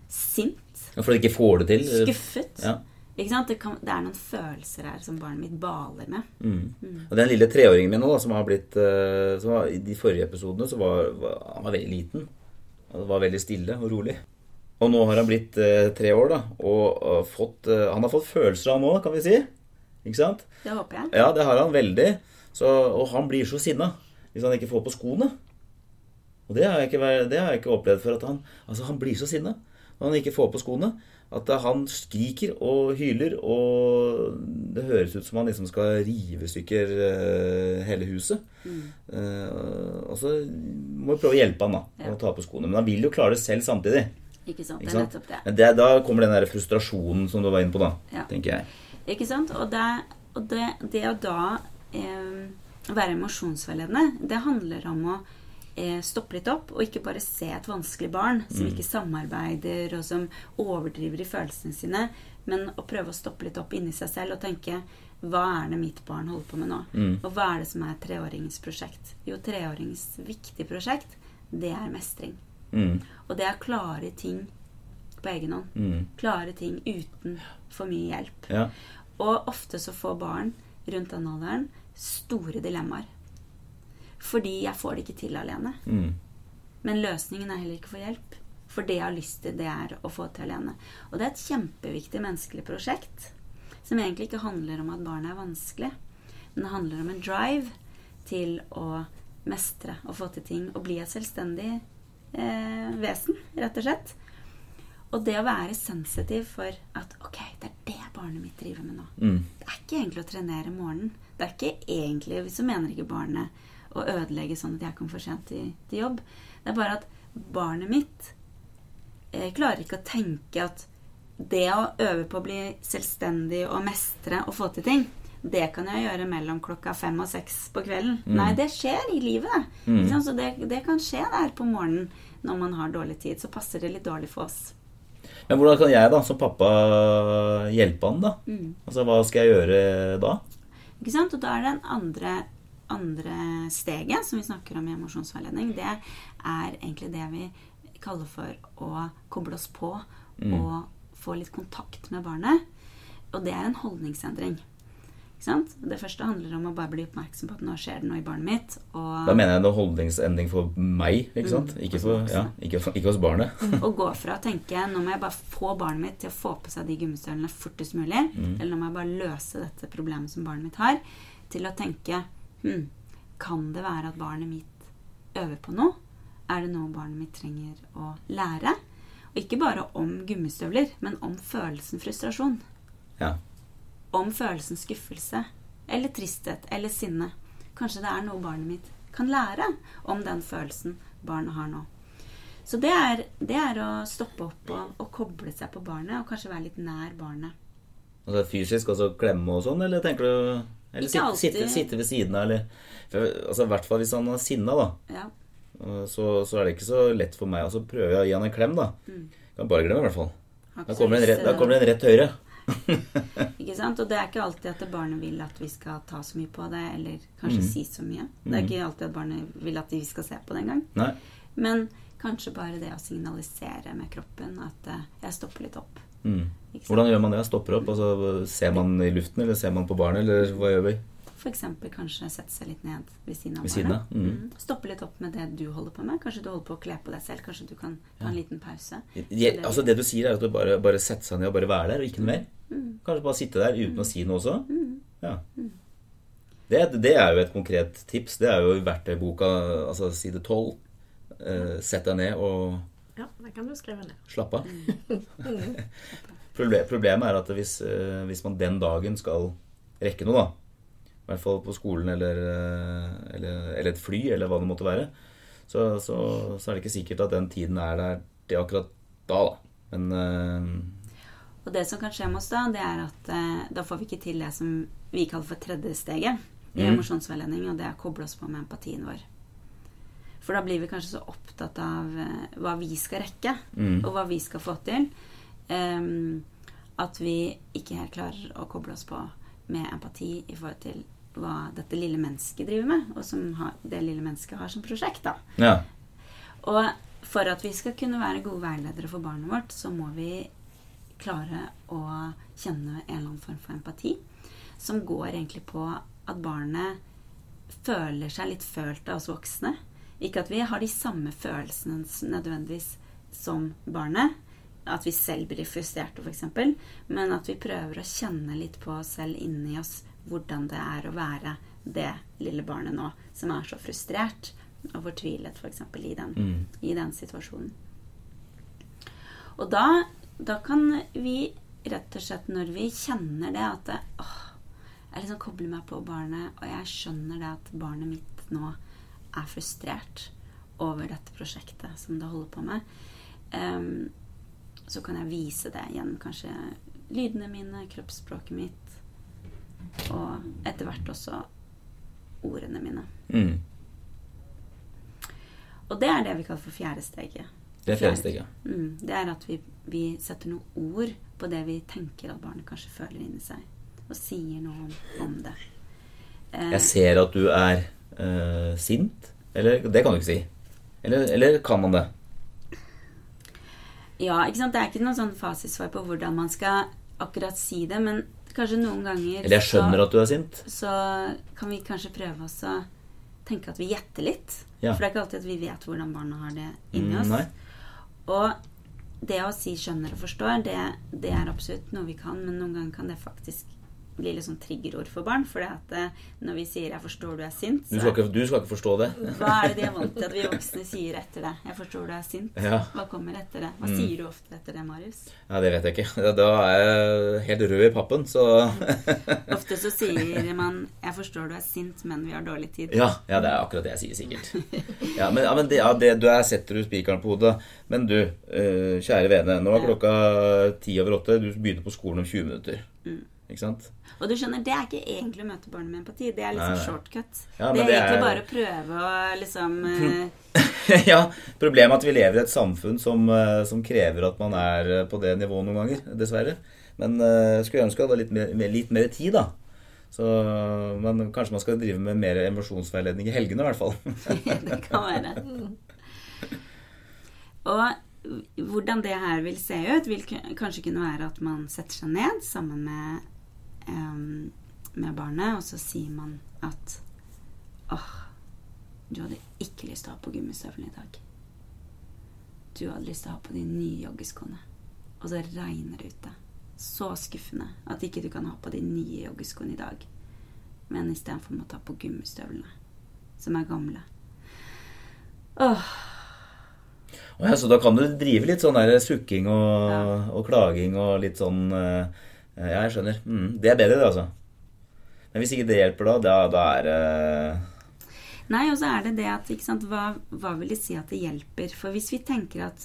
sint, Ja, fordi det ikke får det til. eh, skuffet. Ja. Det, kan, det er noen følelser her som barnet mitt baler med. Mm. Og den lille treåringen min nå, da, som har blitt eh, som var, I de forrige episodene så var, var han var veldig liten. Han var veldig stille og rolig. Og nå har han blitt eh, tre år, da, og, og fått, eh, han har fått følelser, han òg, kan vi si. Ikke sant? Det håper jeg. Ja, det har han veldig. Så, og han blir så sinna hvis han ikke får på skoene. Og det har jeg ikke, det har jeg ikke opplevd før. At han, altså han blir så sinna når han ikke får på skoene. At han skriker og hyler, og det høres ut som han liksom skal rive i stykker eh, hele huset. Mm. og så må vi prøve å hjelpe han da, Ja. å ta på skoene. Men han vil jo klare det selv samtidig. Ikke sant? Ikke Det er sant? nettopp det. Men det, da kommer den der frustrasjonen som du var inne på, da. Ja. Tenker jeg. Ikke sant? Og det, og det, det å da eh, være emosjonsveiledende, det handler om å eh, stoppe litt opp og ikke bare se et vanskelig barn som ikke samarbeider og som overdriver i følelsene sine, men å prøve å stoppe litt opp inni seg selv og tenke hva er det mitt barn holder på med nå? Mm. Og hva er det som er treåringens prosjekt? Jo, treåringens viktige prosjekt, det er mestring. Mm. Og det er klare ting på egen hånd. Mm. Klare ting uten for mye hjelp. Ja. Og ofte så får barn rundt den alderen store dilemmaer. Fordi jeg får det ikke til alene. Mm. Men løsningen er heller ikke å få hjelp. For det jeg har lyst til, det er å få til alene. Og det er et kjempeviktig menneskelig prosjekt. Som egentlig ikke handler om at barnet er vanskelig. Men det handler om en drive til å mestre og få til ting. Og bli et selvstendig eh, vesen, rett og slett. Og det å være sensitiv for at ok, det er det barnet mitt driver med nå. Mm. Det er ikke egentlig å trenere morgenen. Det er ikke egentlig, Så mener ikke barnet å ødelegge sånn at jeg kommer for sent til, til jobb. Det er bare at barnet mitt eh, klarer ikke å tenke at det å øve på å bli selvstendig og mestre og få til ting, det kan jeg gjøre mellom klokka fem og seks på kvelden. Nei, det skjer i livet. Mm. Så det, det kan skje der på morgenen når man har dårlig tid. Så passer det litt dårlig for oss. Men hvordan kan jeg da, som pappa, hjelpe han da? Mm. Altså, hva skal jeg gjøre da? Ikke sant? Og da er det en andre, andre steget som vi snakker om i emosjonsveiledning. Det er egentlig det vi kaller for å koble oss på og få litt kontakt med barnet. Og det er en holdningsendring. Ikke sant? Det første handler om å bare bli oppmerksom på at nå skjer det noe i barnet mitt. Da mener jeg en holdningsendring for meg, ikke sant? Mm. Ikke, for, ja, ikke, for, ikke hos barnet. og gå fra å tenke nå må jeg bare få barnet mitt til å få på seg de gummistøvlene fortest mulig, eller nå må jeg bare løse dette problemet som barnet mitt har, til å tenke hm, kan det være at barnet mitt øver på noe? Er det noe barnet mitt trenger å lære? Og ikke bare om gummistøvler, men om følelsen frustrasjon. Ja. Om følelsen skuffelse, eller tristhet, eller sinne. Kanskje det er noe barnet mitt kan lære om den følelsen barnet har nå. Så det er, det er å stoppe opp og, og koble seg på barnet, og kanskje være litt nær barnet. Altså fysisk, altså klemme og sånn, eller tenker du Eller sitte, sitte, sitte ved siden av, eller for, Altså i hvert fall hvis han er sinna, da. Ja. Så, så er det ikke så lett for meg. Og så prøver jeg å gi han en klem, da. Kan bare glemme, i hvert fall. Da kommer det en rett, da kommer det en rett høyre. [LAUGHS] [LAUGHS] Ikke sant? Og det er ikke alltid at barnet vil at vi skal ta så mye på det, eller kanskje si så mye. Det er ikke alltid at barnet vil at vi skal se på det engang. Men kanskje bare det å signalisere med kroppen at eh, jeg stopper litt opp. Mm. Hvordan gjør man det? Stopper opp? Altså, ser man i luften, eller ser man på barnet, eller hva gjør vi? F.eks. kanskje sette seg litt ned ved siden av Ved siden barnet. Mm. Mm. Stoppe litt opp med det du holder på med. Kanskje du holder på å kle på deg selv. Kanskje du kan ta en liten pause. Je, altså Det du sier, er at du bare, bare setter seg ned og bare være der, og ikke noe mer? Mm. Kanskje bare sitte der uten å si noe også? Ja. Det, det er jo et konkret tips. Det er jo i verktøyboka, altså side 12. Eh, sett deg ned og Ja, det kan du skrive ned. slapp av. [LAUGHS] Proble problemet er at hvis, eh, hvis man den dagen skal rekke noe, da i hvert fall på skolen eller, eh, eller, eller et fly, eller hva det måtte være, så, så, så er det ikke sikkert at den tiden er der til akkurat da, da. Men eh, Og det som kan skje med oss da, det er at eh, da får vi ikke til det som vi kaller for tredje steget i Mm. emosjonsveiledning, og det er å koble oss på med empatien vår. For da blir vi kanskje så opptatt av eh, hva vi skal rekke, Mm. og hva vi skal få til, um, at vi ikke helt klarer å koble oss på med empati i forhold til hva dette lille mennesket driver med, og som har, det lille mennesket har som prosjekt. da. ja. Og for at vi skal kunne være gode veiledere for barnet vårt, så må vi klare å kjenne en eller annen form for empati. Som går egentlig på at barnet føler seg litt følt av oss voksne. Ikke at vi har de samme følelsene nødvendigvis som barnet, at vi selv blir frustrerte, f.eks. Men at vi prøver å kjenne litt på oss selv inni oss hvordan det er å være det lille barnet nå som er så frustrert og fortvilet f.eks. For i, den, Mm. i den situasjonen. Og da, da kan vi rett og slett, når vi kjenner det at det, åh, jeg liksom kobler meg på barnet, og jeg skjønner det at barnet mitt nå er frustrert over dette prosjektet som det holder på med, um, så kan jeg vise det gjennom kanskje lydene mine, kroppsspråket mitt, og etter hvert også ordene mine. Mm. Og det er det vi kaller for fjerde steget. Det er fjerde steget. Mm, det er at vi, vi setter noen ord på det vi tenker at barnet kanskje føler inni seg, og sier noe om, om det. Eh, Jeg ser at du er eh, sint. Eller det kan du ikke si. Eller, eller kan man det? ja, ikke sant? Det er ikke noe sånn fasitsvar på hvordan man skal akkurat si det, men kanskje noen ganger Eller jeg skjønner at du er sint. så kan vi kanskje prøve oss å tenke at vi gjetter litt. Ja. For det er ikke alltid at vi vet hvordan barna har det inni Mm, oss. nei. Og det å si 'skjønner og forstår', det, det er absolutt noe vi kan, men noen ganger kan det faktisk bli liksom triggerord for barn. For når vi sier 'jeg forstår du er sint', Du skal, ikke, du skal ikke forstå det. [LAUGHS] hva er det de er vant til at vi voksne sier etter det? 'Jeg forstår du er sint'. Ja. Hva kommer etter det? Hva Mm. sier du ofte etter det, Marius? ja, det vet jeg ikke. [LAUGHS] Da er jeg helt rød i pappen, så [LAUGHS] Ofte så sier man 'jeg forstår du er sint, men vi har dårlig tid'. Ja, ja, det er akkurat det jeg sier, sikkert. Ja, men, ja, men det, ja, det, du er setter du spikeren på hodet. Men du, eh, kjære vene, nå er klokka ti over åtte. Du begynner på skolen om 20 minutter. Mm. Ikke sant? Og du skjønner, det er ikke egentlig å møte barnet med empati. Det er liksom Nei, nei. shortcut. Ja, det er det egentlig er- bare å prøve å liksom uh... [LAUGHS] ja, problemet er at vi lever i et samfunn som, eh, som krever at man er eh, på det nivået noen ganger, dessverre. Men uh, skulle ønske jeg hadde litt mer- litt mer tid, da. Så, men kanskje man skal drive med mer emosjonsveiledning i helgene, i hvert fall. [LAUGHS] det kan være. Og hvordan det her vil se ut, vil kanskje kunne være at man setter seg ned sammen med, em, med barnet, og så sier man at åh, du hadde ikke lyst til å ha på gummistøvlene i dag. Du hadde lyst til å ha på de nye joggeskoene. Og så regner det ute. Så skuffende at ikke du kan ha på de nye joggeskoene i dag. Men istedenfor må ta på gummistøvlene, som er gamle. Åh, Oh, ja, så da kan du drive litt sånn der sukking og, Ja. og klaging og litt sånn eh, Ja, jeg skjønner. Mm, det er bedre, det, altså. Men hvis ikke det hjelper, da, da, da er det Nei, og så er det det at ikke sant, hva, hva vil det si at det hjelper? For hvis vi tenker at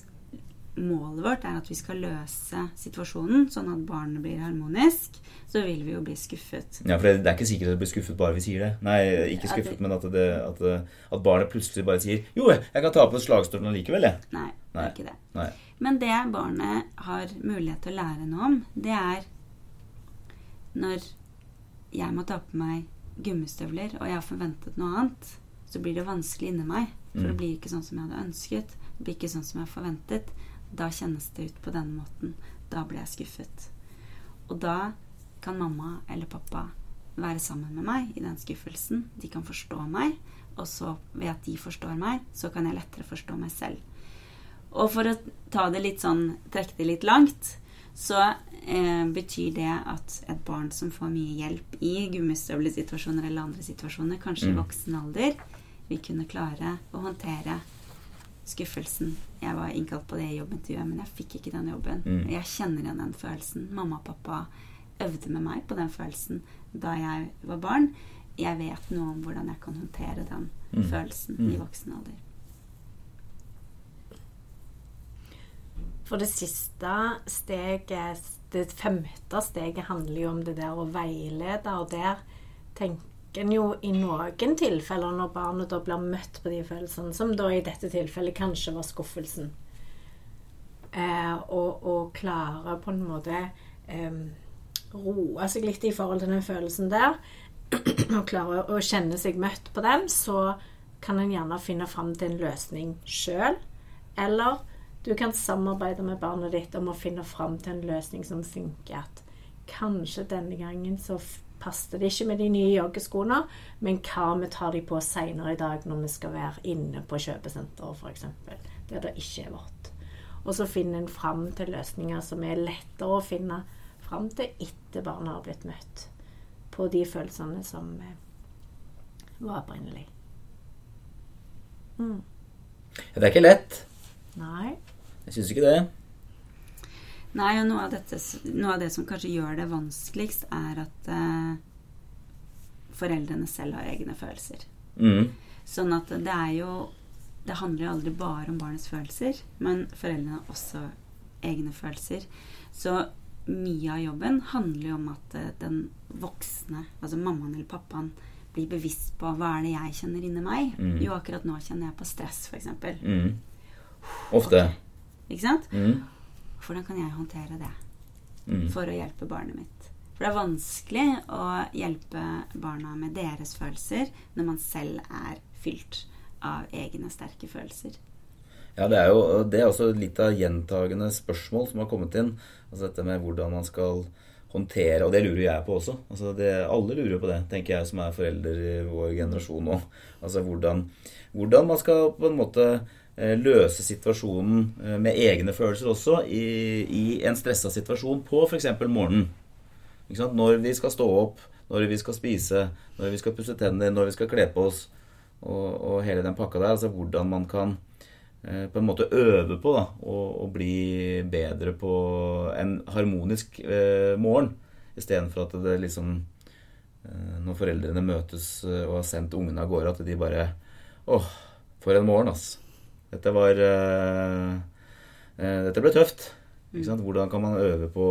målet vårt er at vi skal løse situasjonen sånn at barnet blir harmonisk, så vil vi jo bli skuffet. Ja, for det, det er ikke sikkert at du blir skuffet bare vi sier det. Nei, ikke At skuffet, det- men at, det, at, at barnet plutselig bare sier Jo, jeg kan ta på slagstolen allikevel, jeg. Nei, det Nei. er ikke det. Nei. Men det barnet har mulighet til å lære noe om, det er når jeg må ta på meg gummistøvler, og jeg har forventet noe annet, så blir det vanskelig inni meg. For Mm. det blir ikke sånn som jeg hadde ønsket. Det blir ikke sånn som jeg forventet. Da kjennes det ut på denne måten. Da blir jeg skuffet. Og da kan mamma eller pappa være sammen med meg i den skuffelsen. De kan forstå meg, og så ved at de forstår meg, så kan jeg lettere forstå meg selv. Og for å ta det litt sånn, trekke det litt langt, så eh, betyr det at et barn som får mye hjelp i gummistøvlesituasjoner eller andre situasjoner, kanskje i Mm. voksen alder, vil kunne klare å håndtere skuffelsen. Jeg var innkalt på det jobbintervjuet, men jeg fikk ikke den jobben. Mm. Jeg kjenner igjen den følelsen. Mamma og pappa øvde med meg på den følelsen da jeg var barn. Jeg vet noe om hvordan jeg kan håndtere den Mm. følelsen Mm. i voksen alder. For det siste steget, det femte steget, handler jo om det der å veilede, og der tenker en jo i noen tilfeller, når barnet da blir møtt på de følelsene, som da i dette tilfellet kanskje var skuffelsen, eh, og, og klare på en måte eh, roe seg litt i forhold til den følelsen der, og klare å kjenne seg møtt på den, så kan en gjerne finne fram til en løsning sjøl. Eller du kan samarbeide med barnet ditt om å finne fram til en løsning som funker. At kanskje denne gangen så passer det ikke med de nye joggeskoene, men hva vi tar de på seinere i dag når vi skal være inne på kjøpesenteret f.eks., der det ikke er vått. Og så finner en fram til løsninger som er lettere å finne fram til etter barnet har blitt møtt på de følelsene som eh, var opprinnelig. Mm. Det er ikke lett. Nei. Jeg syns ikke det. Nei, og noe av, dette, noe av, det som kanskje gjør det vanskeligst, er at eh, foreldrene selv har egne følelser. Mm. Sånn at det er jo Det handler jo aldri bare om barnets følelser, men foreldrene har også egne følelser. Så mye av jobben handler jo om at eh, den voksne, altså mammaen eller pappaen, blir bevisst på hva er det jeg kjenner inni meg. Mm. Jo, akkurat nå kjenner jeg på stress, f.eks. Mm. Ofte. Ikke sant? Mm. Hvordan kan jeg håndtere det Mm. for å hjelpe barnet mitt? For det er vanskelig å hjelpe barna med deres følelser når man selv er fylt av egne sterke følelser. Ja, det er jo det er også litt av gjentagende spørsmål som har kommet inn. Altså dette med hvordan man skal håndtere Og det lurer jeg på også. Altså det, alle lurer på det, tenker jeg som er forelder i vår generasjon nå. Altså hvordan, hvordan man skal på en måte løse situasjonen eh, med egne følelser også i, i en stressa situasjon på f.eks. morgenen. Ikke sant? Når vi skal stå opp, når vi skal spise, når vi skal pusse tenner, når vi skal kle på oss og, og hele den pakka der. Altså hvordan man kan eh, på en måte øve på da, å, å bli bedre på en harmonisk eh, morgen. Istedenfor at det liksom eh, Når foreldrene møtes eh, og har sendt ungene av gårde, at de bare Åh, for en morgen, ass. Dette var eh, eh, Dette ble tøft. Ikke sant? Hvordan kan man øve på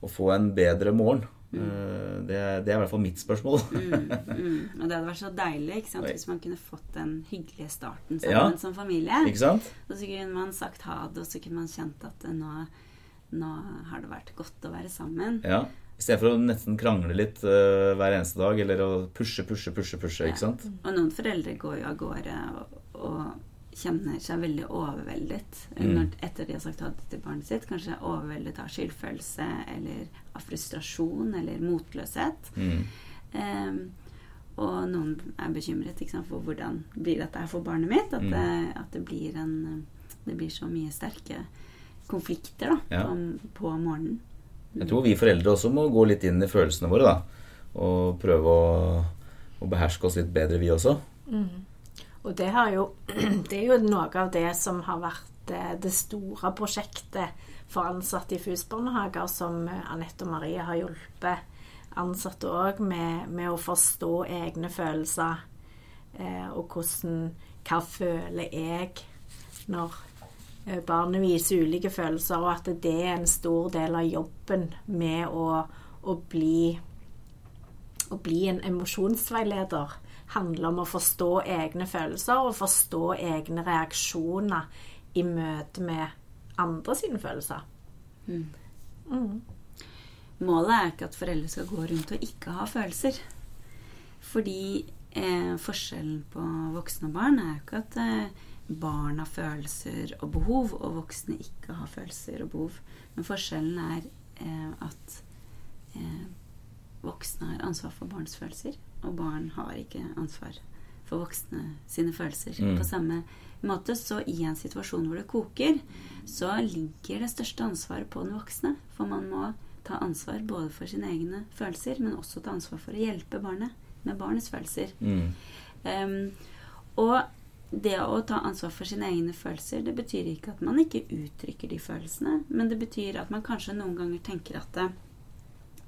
å få en bedre morgen? Mm. det, er, det er i hvert fall mitt spørsmål. Mm, mm. Og det hadde vært så deilig ikke sant? Hvis man kunne fått den hyggelige starten Ja. sammen som familie. Ikke sant? Og så kunne man sagt ha det, og så kunne man kjent at eh, nå, nå har det vært godt å være sammen. Ja. Istedenfor å nesten krangle litt uh, hver eneste dag, eller å pushe, pushe, pushe, pushe. ikke sant? Og noen foreldre går jo av gårde og, og kjenner seg veldig overveldet Mm. når, etter de har sagt ha det til barnet sitt. Kanskje overveldet av skyldfølelse eller av frustrasjon eller motløshet. Mm. Um, og noen er bekymret ikke sant, for hvordan blir dette her for barnet mitt. At, Mm. det, at det, blir en, det blir så mye sterke konflikter da, Ja. på, på morgenen. Jeg tror vi foreldre også må gå litt inn i følelsene våre, da. Og prøve å, å beherske oss litt bedre, vi også. Og det, jo, [CLEARS THROAT] det er jo noe av det som har vært eh, det store prosjektet for ansatte i FUS-barnehager, som eh, Anette og Marie har hjulpet ansatte òg med, med å forstå egne følelser. Eh, og hvordan Hva føler jeg når eh, barnet viser ulike følelser, og at det er en stor del av jobben med å, å bli å bli en emosjonsveileder handler om å forstå egne følelser og forstå egne reaksjoner i møte med andre sine følelser. Målet er ikke at foreldre skal gå rundt og ikke ha følelser. Fordi eh, forskjellen på voksne og barn er jo ikke at eh, barn har følelser og behov, og voksne ikke har følelser og behov. Men forskjellen er eh, at eh, voksne har ansvar for barns følelser, og barn har ikke ansvar for voksne sine følelser. Mm. På samme måte så i en situasjon hvor det koker, så ligger det største ansvaret på den voksne. For man må ta ansvar både for sine egne følelser, men også ta ansvar for å hjelpe barnet med barnets følelser. Mm. Um, og det å ta ansvar for sine egne følelser, det betyr ikke at man ikke uttrykker de følelsene, men det betyr at man kanskje noen ganger tenker at eh,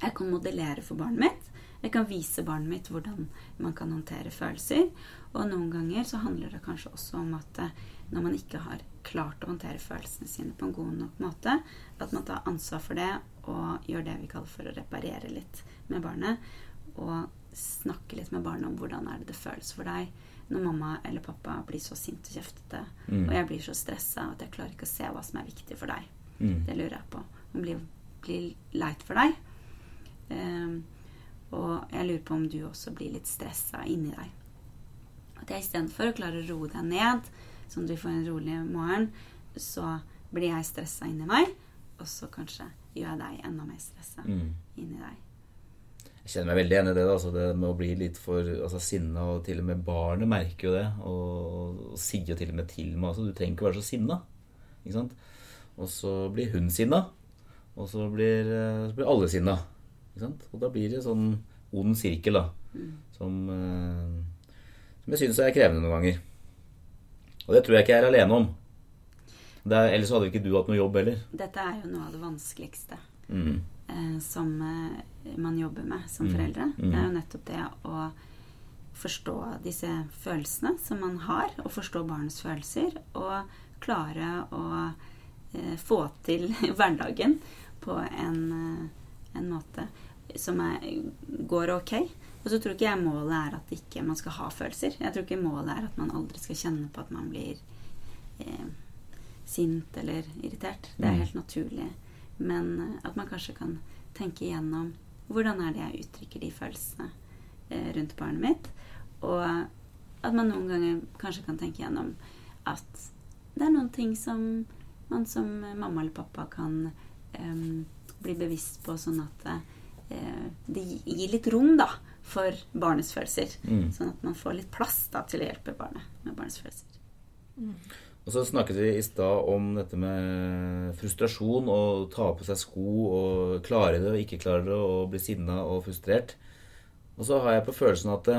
jeg kan modellere for barnet mitt. Jeg kan vise barnet mitt hvordan man kan håndtere følelser. Og noen ganger så handler det kanskje også om at eh, når man ikke har klart å håndtere følelsene sine på en god nok måte, at man tar ansvar for det og gjør det vi kaller for å reparere litt med barnet. Og snakke litt med barnet om hvordan er det det føles for deg når mamma eller pappa blir så sint og kjeftete, Mm. og jeg blir så stressa at jeg klarer ikke å se hva som er viktig for deg. Mm. Det lurer jeg på. Det blir, blir leit for deg. Ehm, og jeg lurer på om du også blir litt stressa inni deg. At jeg istedenfor å klare å roe deg ned, sånn at du får en rolig morgen, så blir jeg stressa inni meg, og så kanskje gjør jeg deg enda mer stressa Mm. inni deg. Jeg kjenner meg veldig enig i det. da, altså Det med å bli litt for altså, sinna, og til og med barnet merker jo det. Og, og sier jo til og med til meg altså, Du trenger ikke være så sinna. Ikke sant? Og så blir hun sinna. Og så blir, eh, så blir alle sinna. Og da blir det sånn ond sirkel, da. Som, eh, som jeg syns er krevende noen ganger. Og det tror jeg ikke jeg er alene om. Det er, ellers hadde ikke du hatt noe jobb heller. Dette er jo noe av det vanskeligste Mm. eh, som eh, man jobber med som foreldre. Det er jo nettopp det å forstå disse følelsene som man har, og forstå barnets følelser, og klare å eh, få til [LAUGHS] hverdagen på en, eh, en måte som er, går ok. Og så tror ikke jeg målet er at ikke man skal ha følelser. Jeg tror ikke målet er at man aldri skal kjenne på at man blir eh, sint eller irritert. Det er helt naturlig. Men eh, at man kanskje kan tenke igjennom hvordan er det jeg uttrykker de følelsene eh, rundt barnet mitt. Og at man noen ganger kanskje kan tenke igjennom at det er noen ting som man som mamma eller pappa kan em, bli bevisst på, sånn at eh, det gir litt rom da, for barnets følelser. Sånn at man får litt plass da, til å hjelpe barnet med barnets følelser. Og så snakket vi i stad om dette med frustrasjon og ta på seg sko og klare det og ikke klare det og bli sinna og frustrert. Og så har jeg på følelsen at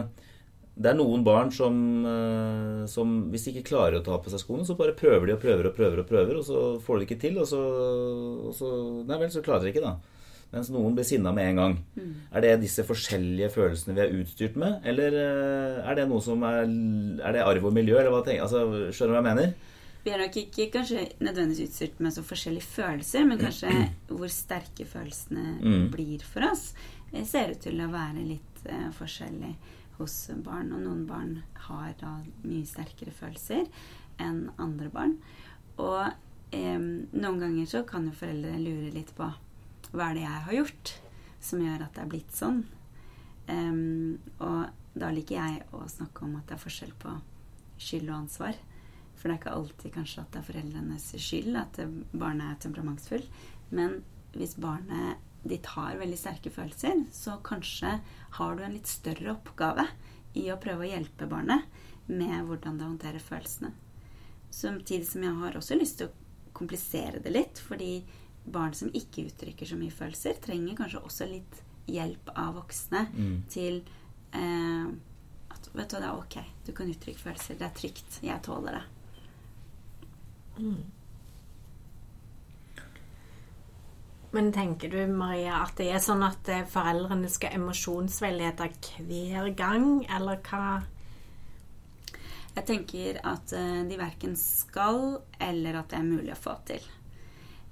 det, det er noen barn som, eh, som hvis de ikke klarer å ta på seg skoene, så bare prøver de og prøver og prøver og prøver, og så får de ikke til, og så, og så Nei vel, så klarer de ikke, da. Mens noen blir sinna med en gang. Er det disse forskjellige følelsene vi er utstyrt med, eller eh, er det noe som er Er det arv og miljø, eller hva tenker altså, Skjønner du hva jeg mener? Vi er nok ikke kanskje nødvendigvis utstyrt med så forskjellige følelser, men kanskje [CLEARS THROAT] hvor sterke følelsene Mm. blir for oss, ser ut til å være litt uh, forskjellig hos barn. Og noen barn har da mye sterkere følelser enn andre barn. Og eh, noen ganger så kan jo foreldre lure litt på hva er det jeg har gjort som gjør at det er blitt sånn. Um, og da liker jeg å snakke om at det er forskjell på skyld og ansvar. For det er ikke alltid kanskje at det er foreldrenes skyld at barnet er temperamentsfull. Men hvis barnet ditt har veldig sterke følelser, så kanskje har du en litt større oppgave i å prøve å hjelpe barnet med hvordan det håndterer følelsene. Samtidig som jeg har også lyst til å komplisere det litt, fordi barn som ikke uttrykker så mye følelser, trenger kanskje også litt hjelp av voksne til eh, at vet du, hva, det er ok, du kan uttrykke følelser, det er trygt, jeg tåler det. Men tenker du, Maria, at det er sånn at eh, foreldrene skal emosjonsveilede hver gang, eller hva? Jeg tenker at eh, de verken skal eller at det er mulig å få til.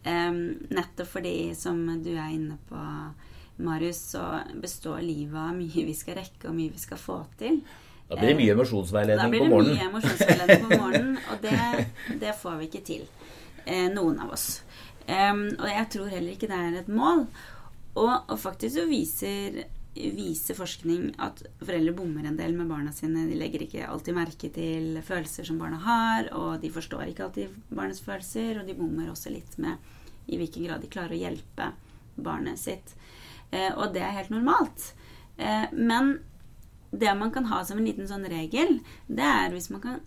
Um, nettopp fordi, som du er inne på, Marius, så består livet av mye vi skal rekke og mye vi skal få til. Da blir det mye Da blir på det morgenen. mye emosjonsveiledning på morgenen, og det, det får vi ikke til. Eh, noen av oss. Em, og jeg tror heller ikke det er et mål. Og, og faktisk så viser, viser forskning at foreldre bommer en del med barna sine. De legger ikke alltid merke til følelser som barna har, og de forstår ikke alltid barnets følelser, og de bommer også litt med i hvilken grad de klarer å hjelpe barnet sitt. Uh, og det er helt normalt. Uh, men det man kan ha som en liten sånn regel, det er hvis man kan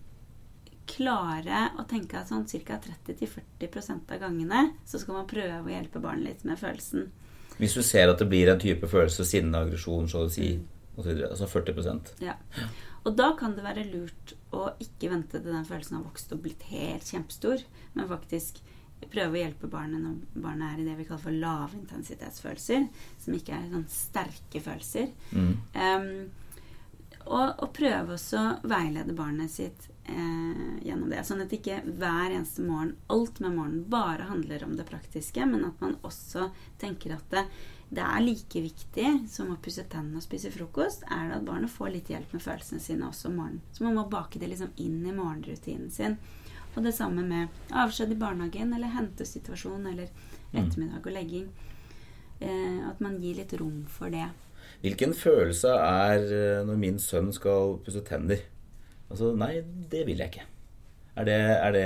klare å tenke at sånn ca. 30-40% av gangene så skal man prøve å hjelpe barnet litt med følelsen. Hvis du ser at det blir en type følelse, sinne, aggresjon, så å si, osv. altså 40% Ja. Og da kan det være lurt å ikke vente til den følelsen har vokst og blitt helt kjempestor, men faktisk prøve å hjelpe barnet når barnet er i det vi kaller for lavintensitetsfølelser, som ikke er sånn sterke følelser. Em, og, og prøve også å veilede barnet sitt eh, gjennom det. Sånn at ikke hver eneste morgen, alt med morgenen, bare handler om det praktiske, men at man også tenker at det, det er like viktig som å pusse tennene og spise frokost, er det at barnet får litt hjelp med følelsene sine også om morgenen. Så man må bake det liksom inn i morgenrutinen sin. Og det samme med avskjed i barnehagen eller hentesituasjon eller ettermiddag og legging. Eh, at man gir litt rom for det. Hvilken følelse er eh, når min sønn skal pusse tenner? Altså, nei, det vil jeg ikke. Er, det, er, det,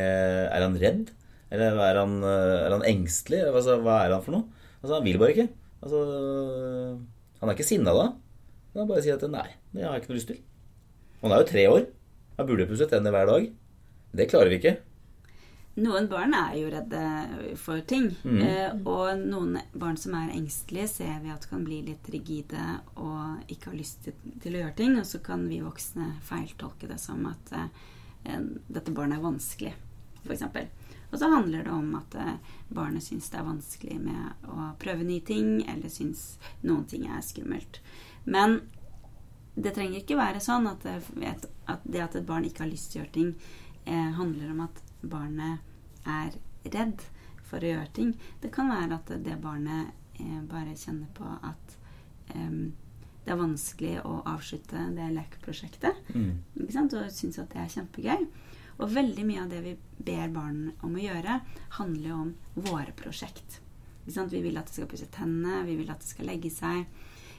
er han redd? Eller er han, eh, er han engstelig? Altså, hva er han for noe? Altså, han vil bare ikke. Altså, han er ikke sinna da. Han bare sier at nei, det har jeg ikke noe lyst til. Han er jo tre år. Han burde pusset tenner hver dag. Det klarer vi ikke. Noen barn er jo redde for ting. Mm. Eh, og noen barn som er engstelige, ser vi at kan bli litt rigide og ikke har lyst til, til å gjøre ting. Og så kan vi voksne feiltolke det som at eh, dette barnet er vanskelig, f.eks. Og så handler det om at eh, barnet syns det er vanskelig med å prøve nye ting, eller syns noen ting er skummelt. Men det trenger ikke være sånn at det, at det at et barn ikke har lyst til å gjøre ting, eh, handler om at barnet er redd for å gjøre ting. Det kan være at det barnet eh, bare kjenner på at eh, det er vanskelig å avslutte det lekeprosjektet. Mm. Ikke sant? Og syns at det er kjempegøy. Og veldig mye av det vi ber barn om å gjøre, handler jo om våre prosjekt. Ikke sant? Vi vil at det skal pusse tennene, vi vil at det skal legge seg.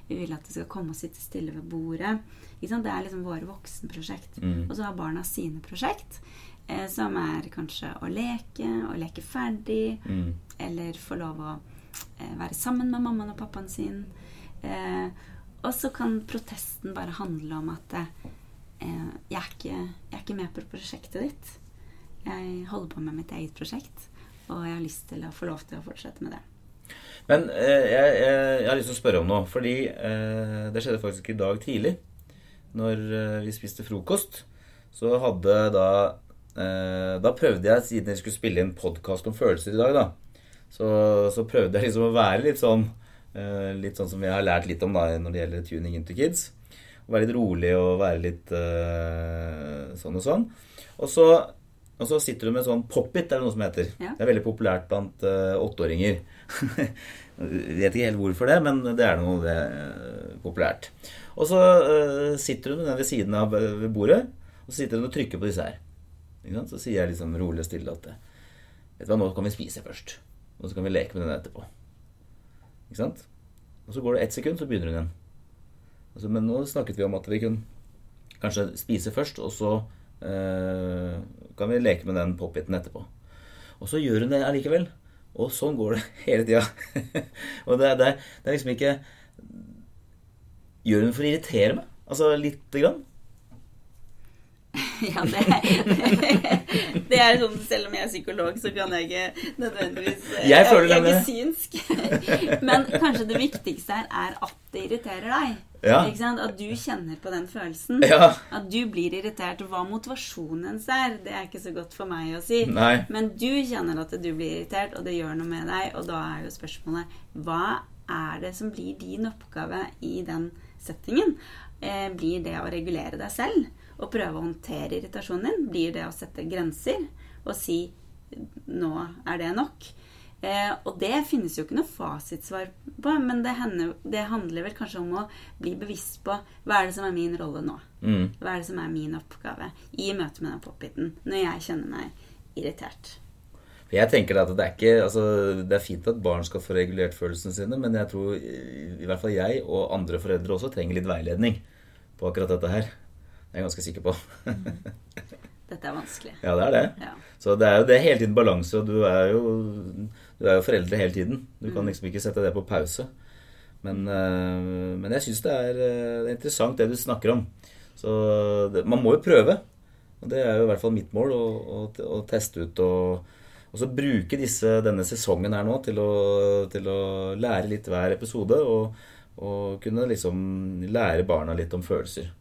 Vi vil at det skal komme og sitte stille ved bordet. Det er liksom våre voksenprosjekt. Mm. Og så har barna sine prosjekt, eh, som er kanskje å leke, å leke ferdig, Mm. eller få lov å eh, være sammen med mammaen og pappaen sin. Eh, og så kan protesten bare handle om at eh, jeg, er ikke, jeg er ikke med på prosjektet ditt. Jeg holder på med mitt eget prosjekt, og jeg har lyst til å få lov til å fortsette med det. Men eh, jeg, jeg, har lyst til å spørre om noe, fordi eh, det skjedde faktisk i dag tidlig. Når eh, vi spiste frokost, så hadde da Da prøvde jeg, siden jeg skulle spille inn podkast om følelser i dag, da, så, så prøvde jeg liksom å være litt sånn eh, Litt sånn som jeg har lært litt om da når det gjelder tuning into kids. Å være litt rolig og være litt uh, sånn og sånn. Og så, og så sitter du med sånn pop-it, er det noe som heter. Ja. Det er veldig populært blant uh, åtteåringer. [LAUGHS] Vet ikke helt hvorfor det, men det er noe det er populært. Og så uh, sitter du med den ved siden av eh, bordet, og så sitter hun og trykker på disse her. Så sier jeg liksom rolig og stille at Vet du hva, nå kan vi spise først. Og så kan vi leke med den etterpå. Ikke sant? Og så går det ett sekund, så begynner hun igjen. Altså, men nå snakket vi om at vi kunne kanskje spise først, og så eh, kan vi leke med den pop-iten etterpå. Og så gjør hun det allikevel. Og sånn går det [LAUGHS] hele tida. [LAUGHS] og det, det, det er liksom ikke Gjør hun for å irritere meg? Altså lite grann? [LAUGHS] Ja, det, det er sånn Selv om jeg er psykolog, så kan jeg ikke nødvendigvis Jeg føler Jeg er ikke synsk. [LAUGHS] Men kanskje det viktigste her er at det irriterer deg. Ja. At du kjenner på den følelsen. Ja. At du blir irritert. Hva motivasjonen hennes er, det er ikke så godt for meg å si. Nei. Men du kjenner at du blir irritert, og det gjør noe med deg. Og da er jo spørsmålet hva er det som blir din oppgave i den settingen? Eh, blir det å regulere deg selv og prøve å håndtere irritasjonen din? Blir det å sette grenser og si 'nå er det nok'? Eh, og det finnes jo ikke noe fasitsvar på, men det, hender, det handler vel kanskje om å bli bevisst på hva er det som er min rolle nå? Mm. Hva er det som er min oppgave i møte med den pop-iten når jeg kjenner meg irritert? Jeg tenker at det er ikke altså, Det er fint at barn skal få regulert følelsene sine, men jeg tror i i hvert fall jeg og andre foreldre også trenger litt veiledning på akkurat dette her. Det er jeg ganske sikker på. Dette er vanskelig. ja, det er det. Ja. Så det er jo det er hele tiden balanse, og du er jo, du er jo foreldre hele tiden. Du kan liksom ikke sette det på pause. Men, øh, men jeg syns det, øh, det er interessant det du snakker om. Så det, man må jo prøve. Og det er jo i hvert fall mitt mål å, å, å teste ut og, og så bruke disse, denne sesongen her nå til å, til å lære litt hver episode. Og, og kunne liksom lære barna litt om følelser.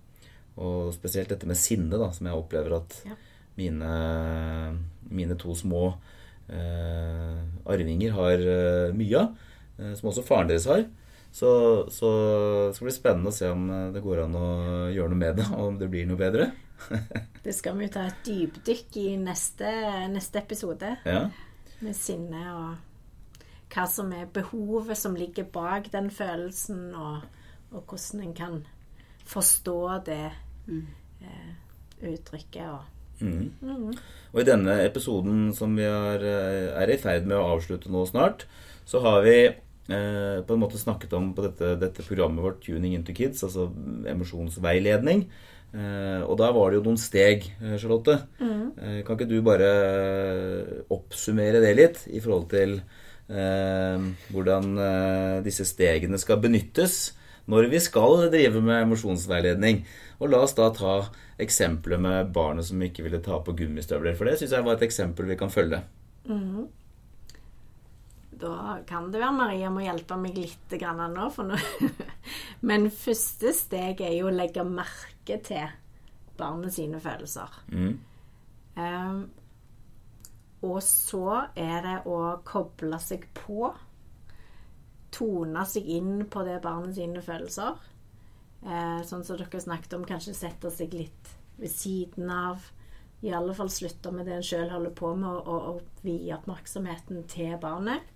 Og spesielt dette med sinne, da, som jeg opplever at Ja. mine, mine to små eh, arvinger har eh, mye av. Eh, som også faren deres har. Så, så det skal bli spennende å se om eh, det går an å gjøre noe med det, og om det blir noe bedre. [LAUGHS] Det skal vi jo ta et dypdykk i neste, neste episode. Ja. Med sinne og hva som er behovet som ligger bak den følelsen, og, og hvordan en kan forstå det eh, uttrykket. Og Mhm. Og i denne episoden som vi er, eh, er i ferd med å avslutte nå snart, så har vi eh, på en måte snakket om på dette, dette programmet vårt Tuning into Kids, altså emosjonsveiledning. Eh, og da var det jo noen steg, Charlotte. Charlotte. Eh, kan ikke du bare oppsummere det litt i forhold til eh, hvordan eh, disse stegene skal benyttes når vi skal drive med emosjonsveiledning. Og la oss da ta eksempelet med barnet som ikke ville ta på gummistøvler. For det syns jeg var et eksempel vi kan følge. Da kan det være Maria må hjelpe meg litt grann nå. For nå. [LAUGHS] Men første steg er jo å legge merke til barnet sine følelser. Mm. Um, og så er det å koble seg på. Tone seg inn på det barnet sine følelser. Eh, sånn som dere snakket om, kanskje sette seg litt ved siden av. I alle fall slutte med det en sjøl holder på med, og, og, og vie oppmerksomheten til barnet.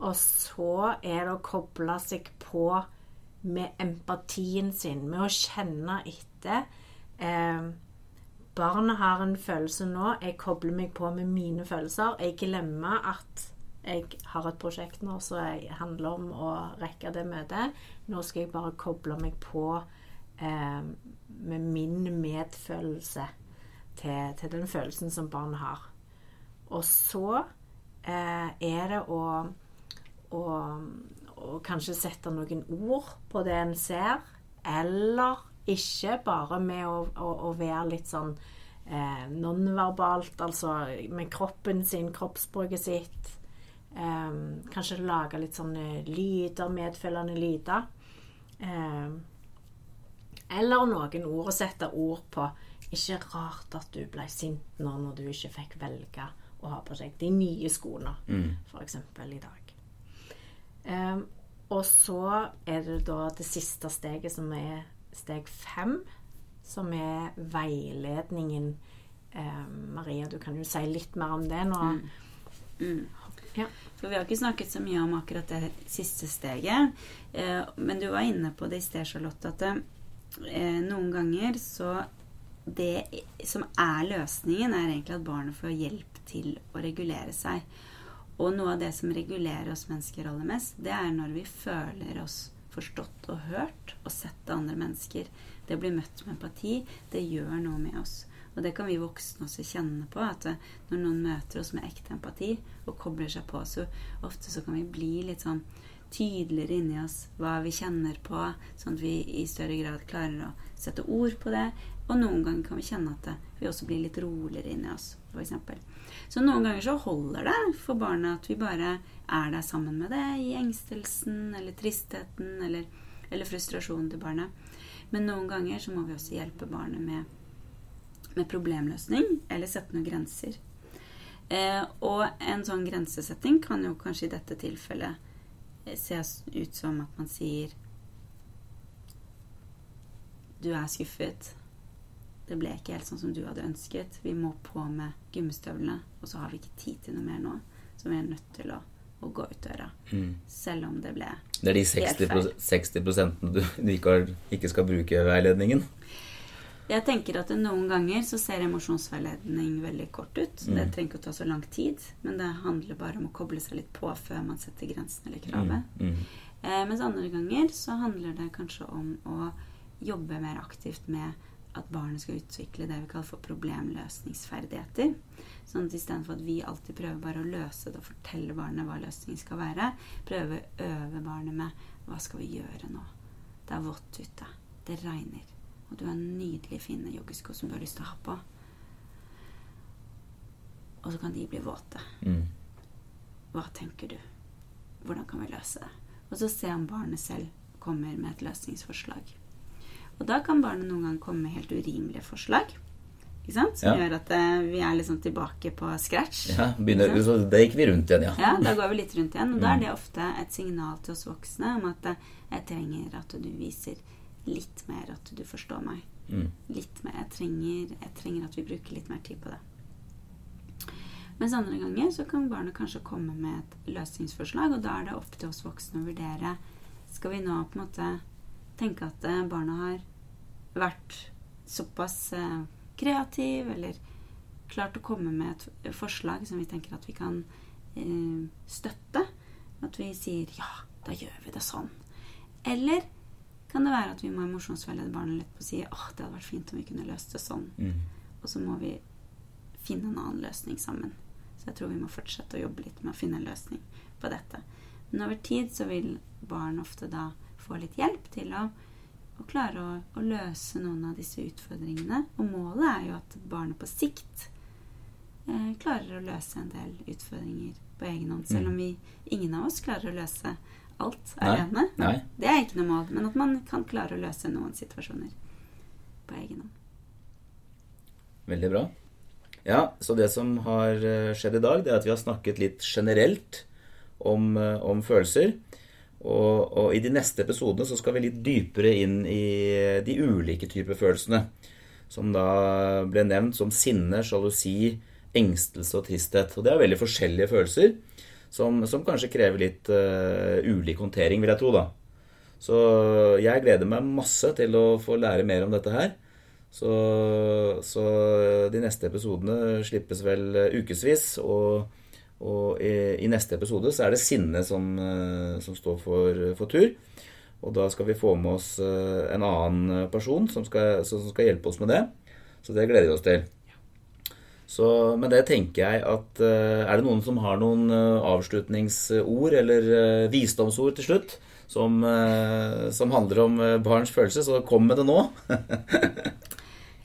Og så er det å koble seg på med empatien sin, med å kjenne etter. Eh, barnet har en følelse nå. Jeg kobler meg på med mine følelser. Jeg glemmer at jeg har et prosjekt nå som handler om å rekke det møtet. Nå skal jeg bare koble meg på eh, med min medfølelse til, til den følelsen som barnet har. Og så eh, er det å, å, å kanskje sette noen ord på det en ser, eller ikke bare med å, å, å være litt sånn eh, nonverbalt, altså med kroppen sin, kroppsspråket sitt. Eh, kanskje lage litt sånne lyder, medfølgende lyder. Um, eller noen ord, å sette ord på. Ikke rart at du ble sint nå når du ikke fikk velge å ha på seg de nye skoene, for eksempel i dag. Um, og så er det da det siste steget, som er steg fem, som er veiledningen. Maria, du kan jo si litt mer om det nå. Mm. Ja. For vi har ikke snakket så mye om akkurat det siste steget. Eh, men du var inne på det i sted, Charlotte, at eh, noen ganger så Det som er løsningen, er egentlig at barnet får hjelp til å regulere seg. Og noe av det som regulerer oss mennesker aller mest, det er når vi føler oss forstått og hørt og sett av andre mennesker. Det blir møtt med empati, det gjør noe med oss. Og det kan vi voksne også kjenne på. At når noen møter oss med ekte empati og kobler seg på, så ofte så kan vi bli litt sånn tydeligere inni oss hva vi kjenner på, sånn at vi i større grad klarer å sette ord på det. Og noen ganger kan vi kjenne at vi også blir litt roligere inni oss, f.eks. Så noen ganger så holder det for barna at vi bare er der sammen med det i engstelsen eller tristheten eller, eller frustrasjonen til barnet. Men noen ganger så må vi også hjelpe barnet med med problemløsning eller sette noen grenser. Eh, og en sånn grensesetting kan jo kanskje i dette tilfellet se ut som at man sier Du er skuffet. Det ble ikke helt sånn som du hadde ønsket. Vi må på med gummistøvlene, og så har vi ikke tid til noe mer nå. Så vi er nødt til å, å gå ut døra. Selv om det ble helt feil. Det er de 60, feil. 60 du, du ikke, har, ikke skal bruke veiledningen. Jeg tenker at noen ganger så ser emosjonsveiledning veldig kort ut. Det Mm. trenger ikke å ta så lang tid, men det handler bare om å koble seg litt på før man setter grensen eller kravet. Mm. Eh, mens andre ganger så handler det kanskje om å jobbe mer aktivt med at barnet skal utvikle det vi kaller for problemløsningsferdigheter. Sånn at istedenfor at vi alltid prøver bare å løse det og fortelle barnet hva løsningen skal være, prøve å øve barnet med hva skal vi gjøre nå? Det er vått ute. Det regner. Og du har nydelig fine joggesko som du har lyst til å ha på. Og så kan de bli våte. Mm. Hva tenker du? Hvordan kan vi løse det? Og så se om barnet selv kommer med et løsningsforslag. Og da kan barnet noen ganger komme med helt urimelige forslag. Ikke sant? Som Ja. gjør at uh, vi er liksom tilbake på scratch. Ja, begynner, så da gikk vi rundt igjen, ja. Ja, da går vi litt rundt igjen. Og da Mm. er det ofte et signal til oss voksne om at uh, jeg trenger at du viser litt mer at du forstår meg. Mm. Litt mer. Jeg trenger, jeg trenger at vi bruker litt mer tid på det. Mens andre ganger så kan barnet kanskje komme med et løsningsforslag, og da er det opp til oss voksne å vurdere Skal vi nå på en måte tenke at barna har vært såpass eh, kreativ, eller klart å komme med et forslag som vi tenker at vi kan eh, støtte? At vi sier ja, da gjør vi det sånn. Eller kan det være at vi må emosjonsveilede barnet litt på å si åh, det hadde vært fint om vi kunne løst det sånn. Mm. Og så må vi finne en annen løsning sammen. Så jeg tror vi må fortsette å jobbe litt med å finne en løsning på dette. Men over tid så vil barn ofte da få litt hjelp til å, å klare å, å, løse noen av disse utfordringene. Og målet er jo at barnet på sikt eh, klarer å løse en del utfordringer på egen hånd. Selv om vi, ingen av oss klarer å løse alt alene. Nei. Det er ikke noe mål, men at man kan klare å løse noen situasjoner på egen hånd. Veldig bra. Ja, så det som har eh, skjedd i dag, det er at vi har snakket litt generelt om, eh, om følelser. Og, og i de neste episodene så skal vi litt dypere inn i de ulike typer følelsene. Som da ble nevnt som sinne, sjalusi, engstelse og tristhet. Og det er veldig forskjellige følelser som, som kanskje krever litt uh, ulik håndtering, vil jeg tro, da. Så jeg gleder meg masse til å få lære mer om dette her. Så, så de neste episodene slippes vel ukevis, og, og i, i, neste episode så er det sinne som, eh, som står for, for, tur. Og da skal vi få med oss eh, en annen person som skal, som skal hjelpe oss med det. Så det gleder vi oss til. Så med det tenker jeg at eh, Er det noen som har noen avslutningsord eller visdomsord til slutt? Som, som handler om barns følelse, så kom med det nå. [LAUGHS]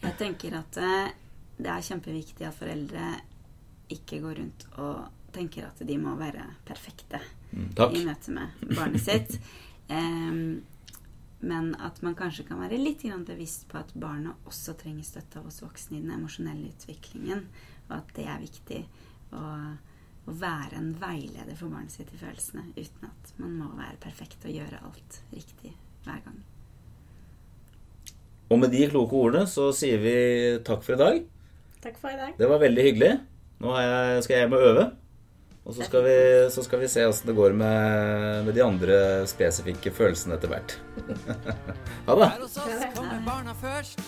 Jeg tenker at eh, det er kjempeviktig at foreldre ikke går rundt og tenker at de må være perfekte mm, i møte med barnet sitt. [LAUGHS] um, men at man kanskje kan være litt bevisst på at barna også trenger støtte av oss voksne i den emosjonelle utviklingen, og at det er viktig å, å være en veileder for barnet sitt i følelsene, uten at man må være perfekt og gjøre alt riktig hver gang. Og med de kloke ordene så sier vi takk for i dag. Takk for i dag. Det var veldig hyggelig. Nå jeg, skal jeg hjem og øve. Og så skal vi, så skal vi se åssen det går med, med, de andre spesifikke følelsene etter hvert. [LAUGHS] ha det. Her hos oss kommer barna først.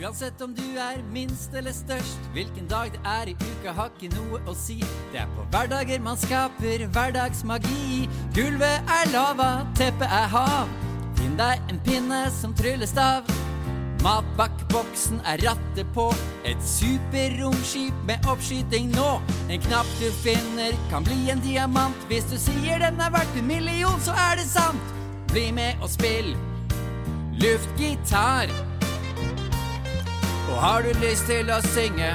Uansett om du er minst eller størst, hvilken dag det er i uka har ikke noe å si. Det er på hverdager man skaper hverdagsmagi. Gulvet er lava, teppet er hav. Finn deg en pinne som tryllestav. Matpakkboksen er rattet på. Et superromskip med oppskyting nå. En knapp du finner, kan bli en diamant. Hvis du sier den er verdt en million, så er det sant. Bli med og spill luftgitar. Og har du lyst til å synge,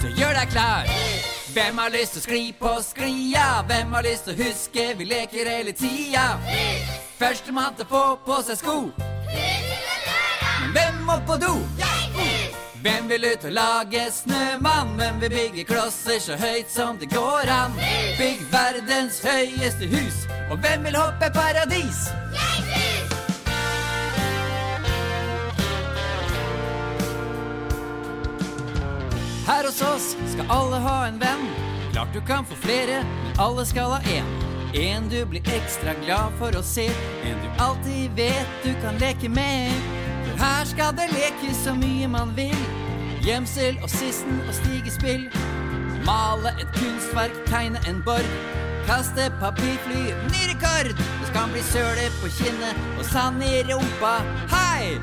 så gjør deg klar. Hvem har lyst til å skli på sklia? Hvem har lyst til å huske vi leker hele tida? Førstemann til å få på seg sko. Hvem må på do? Hvem vil ut og lage snømann? Hvem vil bygge klosser så høyt som det går an? Bygg verdens høyeste hus. Og hvem vil hoppe paradis? Her hos oss skal alle ha en venn. Klart du kan få flere, men alle skal ha én. En du blir ekstra glad for å se. En du alltid vet du kan leke med. Her skal det lekes så mye man vil. Gjemsel og sissen og stigespill. Male et kunstverk, tegne en borg. Kaste papirfly, ny rekord! Det skal bli søle på kinnet og sand i rumpa. Hei!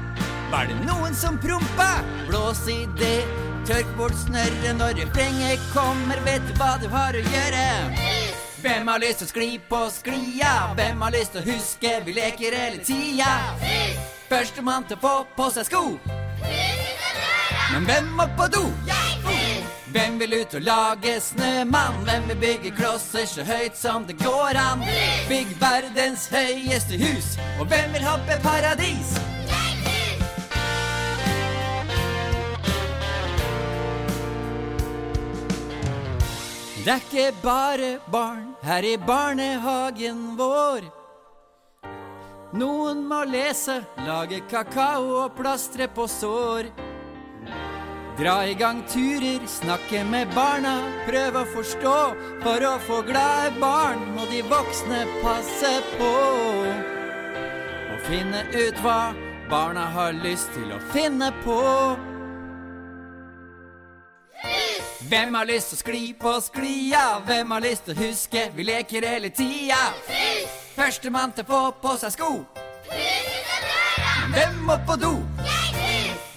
Var det noen som prompa? Blås i det. Tørk bort snørret når refrenget kommer. Vet du hva du har å gjøre? Hvem har lyst til å skli på sklia? Hvem har lyst til å huske vi leker hele tida? Førstemann til å få på seg sko. Men hvem må på do? Hvem vil ut og lage snømann? Hvem vil bygge klosser så høyt som det går an? Bygg verdens høyeste hus. Og hvem vil hoppe paradis? Det er ikke bare barn her i barnehagen vår. Noen må lese, lage kakao og plastre på sår. Dra i gang turer, snakke med barna, prøve å forstå. For å få glade barn må de voksne passe på. Og finne ut hva barna har lyst til å finne på. Hvem har lyst til å skli på sklia? Hvem har lyst til å huske vi leker hele tida? Førstemann til å få på seg sko. Hvem må på do?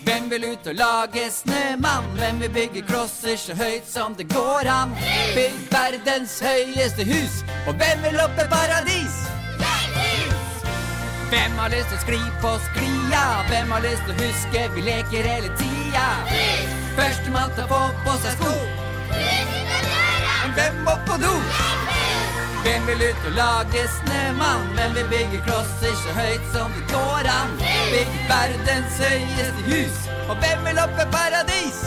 Hvem vil ut og lage snømann? Hvem vil bygge klosser så høyt som det går an? Bygg verdens høyeste hus. Og hvem vil oppe paradis? Hvem har lyst til å skli på sklia? Hvem har lyst til å huske vi leker hele tida? Førstemann til å få på seg sko. Men hvem må på do? Hvem vil ut og lage snømann? Hvem vil bygge klosser så høyt som det går an? Bygge verdens høyeste hus. Og hvem vil opp i paradis?